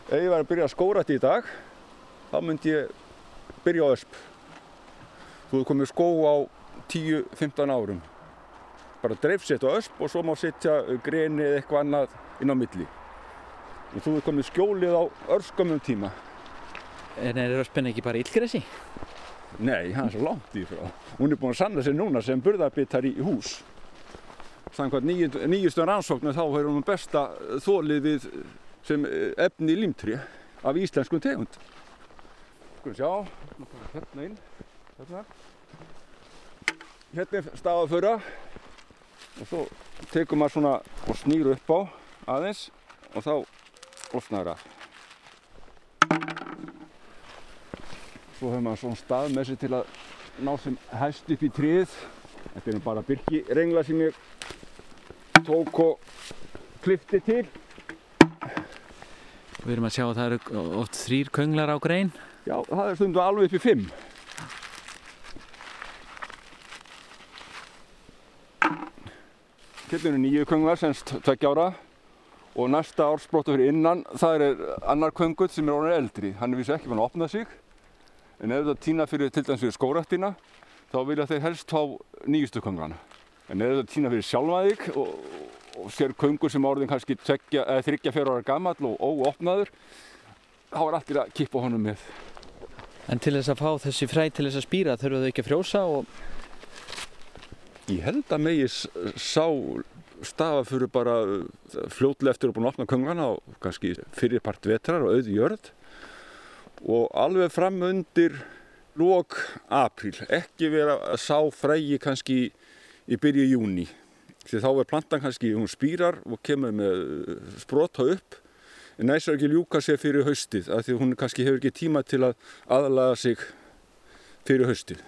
Ef ég var að byrja að skóra þetta í dag, þá myndi ég byrja á ösp. Þú hefur komið skó á 10-15 árum. Bara dreifsett á ösp og svo má setja greni eða eitthvað annað inn á milli. Og þú er komið skjólið á örskamum tíma. En er öspin ekki bara illgresi? Nei, það er svo langt í frá. Hún er búin að sanna sig núna sem burðarbittar í hús. Þannig að nýjustum rannsóknu þá er hún besta þólið við sem efni límtri af íslenskum tegund. Skoðum sjá. Hérna inn. Hérna. Hérna er stafaföra og svo tekum maður svona og snýru upp á aðeins og þá losnar það. Svo hefur maður svona stað með sér til að ná sem hæst upp í tríð þetta er bara byrkirengla sem ég tók og klifti til. Við erum að sjá að það eru oft þrýr könglar á grein. Já, það er stundu alveg upp í fimm Hérna eru nýju könglar semst tveggjára og næsta ársbróta fyrir innan það er annar köngull sem er orðin eldri. Hann er vissi ekki fann að opna sig. En ef það týna fyrir til dæmis fyrir skóraktina þá vilja þeir helst fá nýjustu köngana en ef það týna fyrir sjálfæðik og, og sér köngur sem orðin kannski tveggja, þryggja fyrir ára gammal og óopnaður þá er allir að kippa honum með. En til þess að fá þessi fræ til þess að spýra þurfa þau ekki að frjósa og Ég held að megi sá stafa fyrir bara uh, fljótlega eftir að búin að opna köngana og kannski fyrirpart vetrar og auði jörð. Og alveg fram undir lók april, ekki vera að sá frægi kannski í byrju júni því þá er plantan kannski, hún spýrar og kemur með uh, sprota upp. En næst er ekki ljúka sér fyrir haustið af því hún kannski hefur ekki tíma til að aðlaga sig fyrir haustið.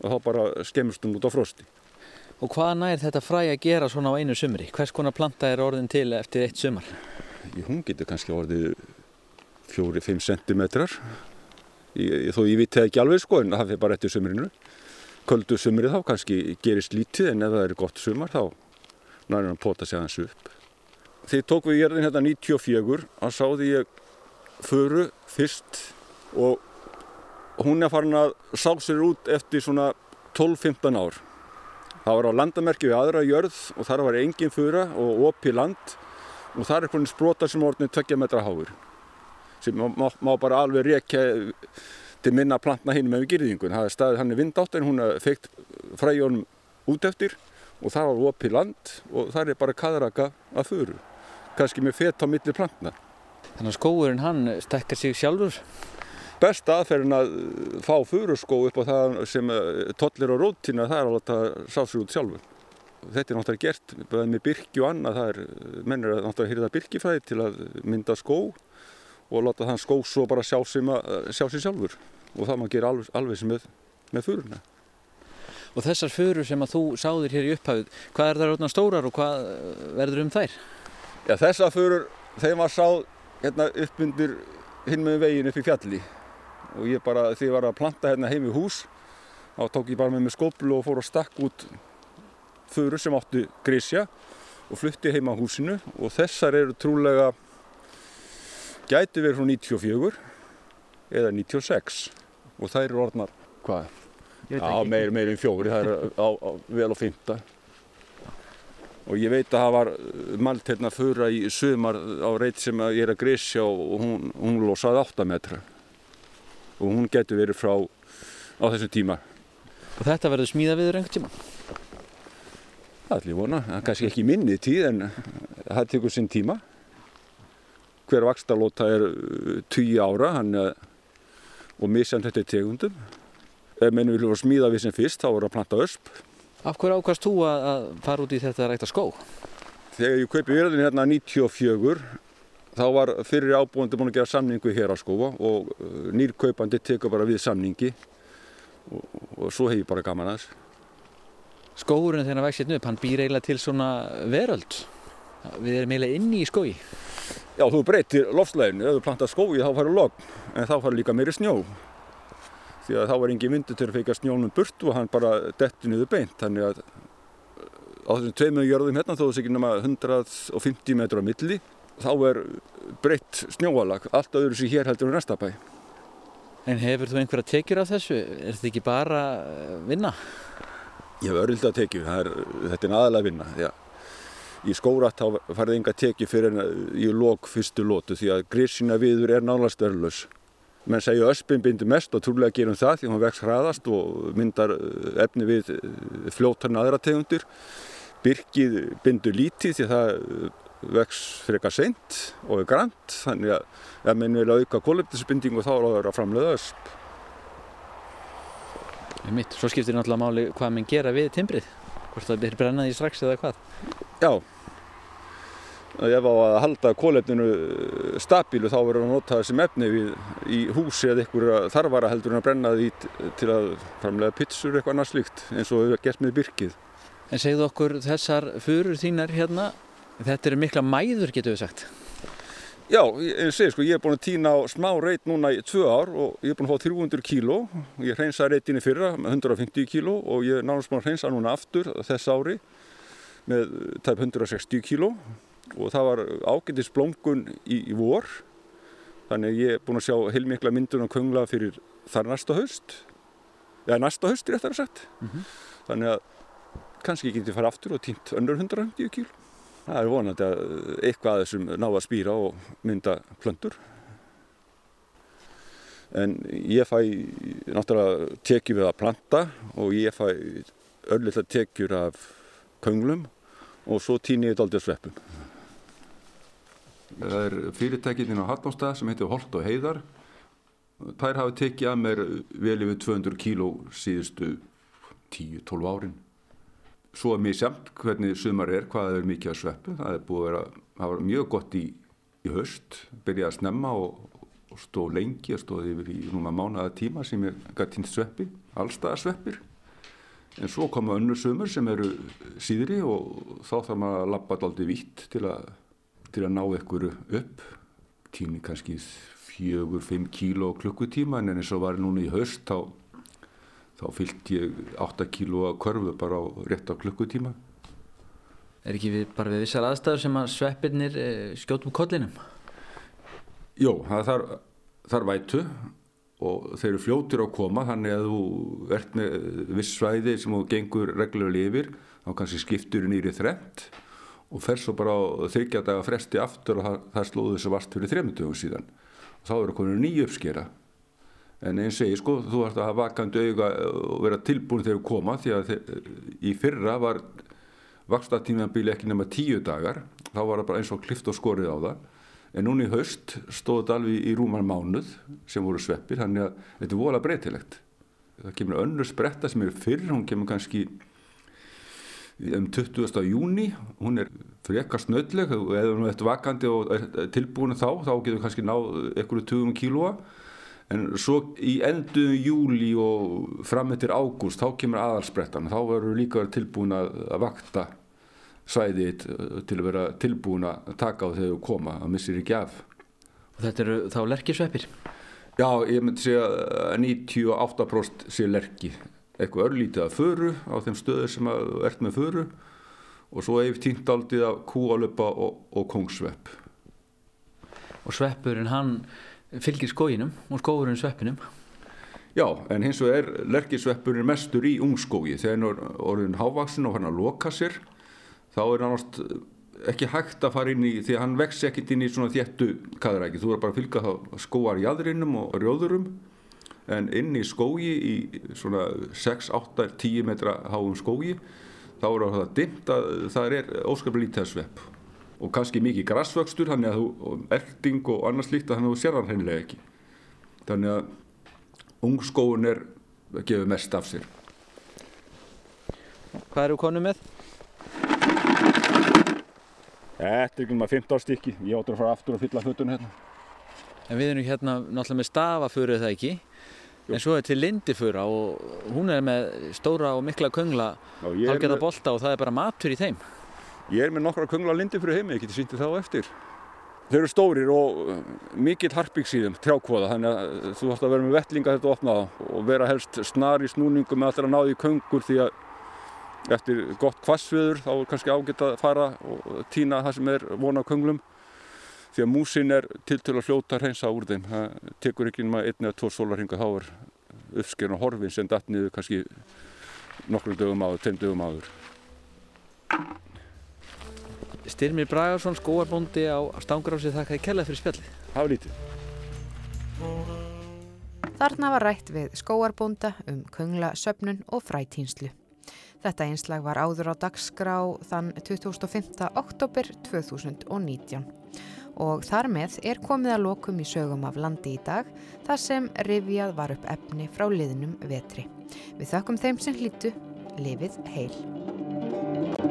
Og þá bara skemmist hún út á frosti Og hvað nær þetta fræ að gera svona á einu sumri? Hvers konar planta er orðin til eftir eitt sumar? Hún getur kannski orðið 4-5 cm þó ég viti það ekki alveg sko en það fyrir bara eftir sumrinu Köldu sumri þá kannski gerist lítið en ef það er gott sumar þá nærður hann pota sig aðeins upp Þegar tók við jörðin hérna 94 þá sáði ég föru fyrst og hún er farin að sá sér út eftir svona 12-15 ár Það var á landamerki við aðra jörð og þar var engin fura og opi land og það er einhvern sprótar sem orðin tökja metra háur sem má, má bara alveg rekja til minna plantna hinn með girðingun. Það er staðið hann í vindátt en hún feikt fræjónum út eftir og það var opi land og það er bara kaðraka að furu, kannski með fett á milli plantna. Þannig að skóurinn hann stekkar sig sjálfur? Besta aðferðin að fá furuskó upp á það sem eh, tollir á rótina það er að sá sér út sjálfur. Þetta er náttúrulega gert með byrki og annað, það er mennir að náttúrulega hýrða byrkifræði til að mynda skó og láta þann skó svo bara sjá sér, sjá sér sjálfur og það maður gerir alveg, alveg sem með með furuna. Og þessar furur sem að þú sáðir hér í upphafið, hvað er það ráðna stórar og hvað verður um þær? Já, þessar furur, þeim var sáð hérna upp undir hinn með veginn upp í fjalli og ég bara, því ég var að planta hérna heim í hús, þá tók ég bara með mig skóplu og fór að stakk út furur sem áttu grísja og flutti heim á húsinu. Og þessar eru trúlega gæti verið frá 94 eða 96 og þær eru orðnar, hvað? Já, meir, meir en fjóri, það er á, á, vel á fymta og ég veit að það var malt hérna fyrra í sömar á reyt sem ég er að grísja og hún, hún losaði 8 metra og hún getur verið frá á þessu tíma Og þetta verður smíða viður einhvern tíma? Það er allir vona, það er kannski ekki minni tíð en það tekur sinn tíma. Hver vakstarlóta er 10 ára hann, og misjand þetta er tegundum. Ef menn vilja vera smíða við sem fyrst þá voru að planta ösp. Af hverju ákvæmst þú að, fara út í þetta rækta skó? Þegar ég kaupi verðin hérna 94 þá var fyrir ábúandi búin að gera samningu hér á skóa og nýrkaupandi tekur bara við samningi og, og svo hef ég bara gaman aðeins. Skóurinn þegar hann vækst hérna upp, hann býr eiginlega til svona veröld. Við erum eiginlega inni í skói. Já, þú breytir lofsleginu, ef þú plantar skói þá farið logn, en þá farið líka meiri snjó. Því að þá var engin vindu til að feika snjónum burt og hann bara detti niður beint. Þannig að á þessum tveimur jörðum hérna, þó þess ekki nema 150 metrur á milli, þá er breytt snjóalag, allt öðru sem hér heldur á næsta bæ. En hefur þú einhverja tekjur af þessu? Er þetta ekki bara vinna? Ég hef örylda tekið, er, þetta er aðalega vinna. Já. Í skórat þá farið enga tekið fyrir en í lók fyrstu lótu því að grísina viður er nálast örlus. Menn segja öspin bindur mest og trúlega gerum það því hún vex hraðast og myndar efni við fljótarni aðra tegundir. Birkið bindur lítið því það vex frekar seint og er grænt þannig að ef menn vil auka kólefnisbindingu þá er það að framleiða ösp. Mitt. Svo skiptir náttúrulega máli hvað menn gera við timbrið. Hvort það byrjir brennaði strax eða hvað. Já. Ef á að halda kólefninu stabílu þá verður að nota þessum efni við, í húsi eða einhverja þarfara heldur en að brenna því til að framlega pitsur eitthvað annað slíkt eins og við gert með byrkið. En segðu okkur þessar furur þínar hérna, þetta eru mikla mæður getur við sagt. Já, en segi sko, ég er búin að týna á smá reit núna í tvö ár og ég er búin að fá 300 kíló. Ég hreinsaði reitinni fyrra með 150 kíló og ég er náttúrulega búin að hreinsa núna aftur þess ári með tæp 160 kíló og það var ágættis blóngun í, í vor. Þannig að ég er búin að sjá heilmikla myndun og köngla fyrir þar næsta haust. Já, næsta haust er þetta sagt. Mm -hmm. Þannig að kannski ég geti fara aftur og týnt önnur 150 kíló. Það er vonandi að eitthvað að þessum ná að spýra og mynda plöndur. En ég fæ náttúrulega tekjur við að planta og ég fæ að tekjur af könglum og svo týni ég þetta aldrei sveppum. Það er fyrirtækinn á Hallóstað sem heitir Holt og Heiðar. Þær hafi tekið að mér vel yfir 200 kíló síðustu 10-12 árin svo er mjög samt hvernig sumar er, hvað er mikið að sveppu. Það er búið að vera, var mjög gott í, í höst, byrjaði að snemma og, og stóð lengi, að stóði yfir í núma mánuða tíma sem er gætt týnt sveppi, allstaðar sveppir. En svo koma önnur sumur sem eru síðri og þá þarf maður að lappa alltaf vitt til til að ná ekkuru upp. Tími kannski fjögur, fimm kíló klukkutíma en eins og var núna í höst þá þá fyllt ég 8 kíló að körfu bara á rétt á klukkutíma. Er ekki við, bara við vissar aðstæður sem að sveppirnir e, skjótum kollinum? Jó, það þarf, þarf vætu og þeir eru fljótir að koma þannig að þú ert með viss svæði sem þú gengur reglulega yfir þá kannski skiptur nýri þremt og fer svo bara á þryggja daga fresti aftur og það, það slóðu þessu vast fyrir þremutugum síðan og þá eru konur nýju uppskera en eins segi sko þú ætti að hafa vakandi auga og vera tilbúin þegar þú koma því að í fyrra var vakstatímanbíli ekki nema tíu dagar. Þá var það bara eins og klift og skorið á það. En núna í haust stóð þetta alveg í rúman mánuð sem voru sveppir þannig að þetta er vola breytilegt. Það kemur önnur spretta sem er fyrr hún kemur kannski um 20. júni hún er frekar snöðleg eða hún er eftir vakandi og tilbúin þá þá getur kannski náð einhverju 20 kílóa En svo í endu júli og fram eftir ágúst, þá kemur aðalsprettan. Þá verður líka verið tilbúin að vakta svæðið til að vera tilbúin að taka á þegar þú koma, að missir ekki af. Og þetta eru þá lerkisveppir? Já, ég myndi segja að 98% sé lerki. Eitthvað örlítið af föru á þeim stöður sem ert með föru og svo hefur týnt aldrei af kúalöpa og, og kongsvepp. Og sveppurinn hann fylgir skóginum og skóurinn sveppinum? Já, en hins vegar er lerkisveppurinn mestur í ungskógi. Þegar orðin hávaksin og hann að loka sér, þá er hann ást ekki hægt að fara inn í, því að hann vex ekkit inn í svona þéttu kaðræki. Þú er bara að fylga þá skóar í aðrinnum og rjóðurum, en inn í skógi, í svona 6, 8, 10 metra háum skógi, þá er það dimt að það er óskaplega lítið svepp og kannski mikið grassvöxtur þannig að þú, elding og annars líkt þannig að þú sér hann hennilega ekki. Þannig að ungskóun er að gefa mest af sér. Hvað eru konu með? Þetta er ekki um að 15 stykki. Ég áttur að fara aftur og fylla fötun hérna. En við erum hérna náttúrulega með stafaföru það ekki? Jú. en svo er til lindiföra og hún er með stóra og mikla köngla halgerða bolta og það er bara matur í þeim Ég er með nokkra kungla lindi fyrir heimi, ég geti sýntið þá eftir. Þau eru stórir og uh, mikill harpingsíðum, trjákvoða, þannig að uh, þú ætti að vera með vettlinga þetta opnaða og vera helst snar í snúningum með alltaf að náði í kungur því að eftir gott kvassviður þá er kannski ágætt að fara og týna það sem er vona á kunglum því að músin er til til að fljóta að reynsa úr þeim. Það tekur ekki um að einni eða tvo sólarhinga þá er uppskerna horfin sem datt niður kannski nokkru dögum áður, tveim dögum áður. Styrmir Bragarsson, skóarbóndi á Stangrási, þakkaði kellað fyrir spjallið. Hafa lítið. Þarna var rætt við skóarbónda um kungla söpnun og frætínslu. Þetta einslag var áður á dagskrá þann 25. oktober 2019 og þar með er komið að lokum í sögum af landi í dag þar sem rivjað var upp efni frá liðnum vetri. Við þakkum þeim sem hlýtu, lifið heil.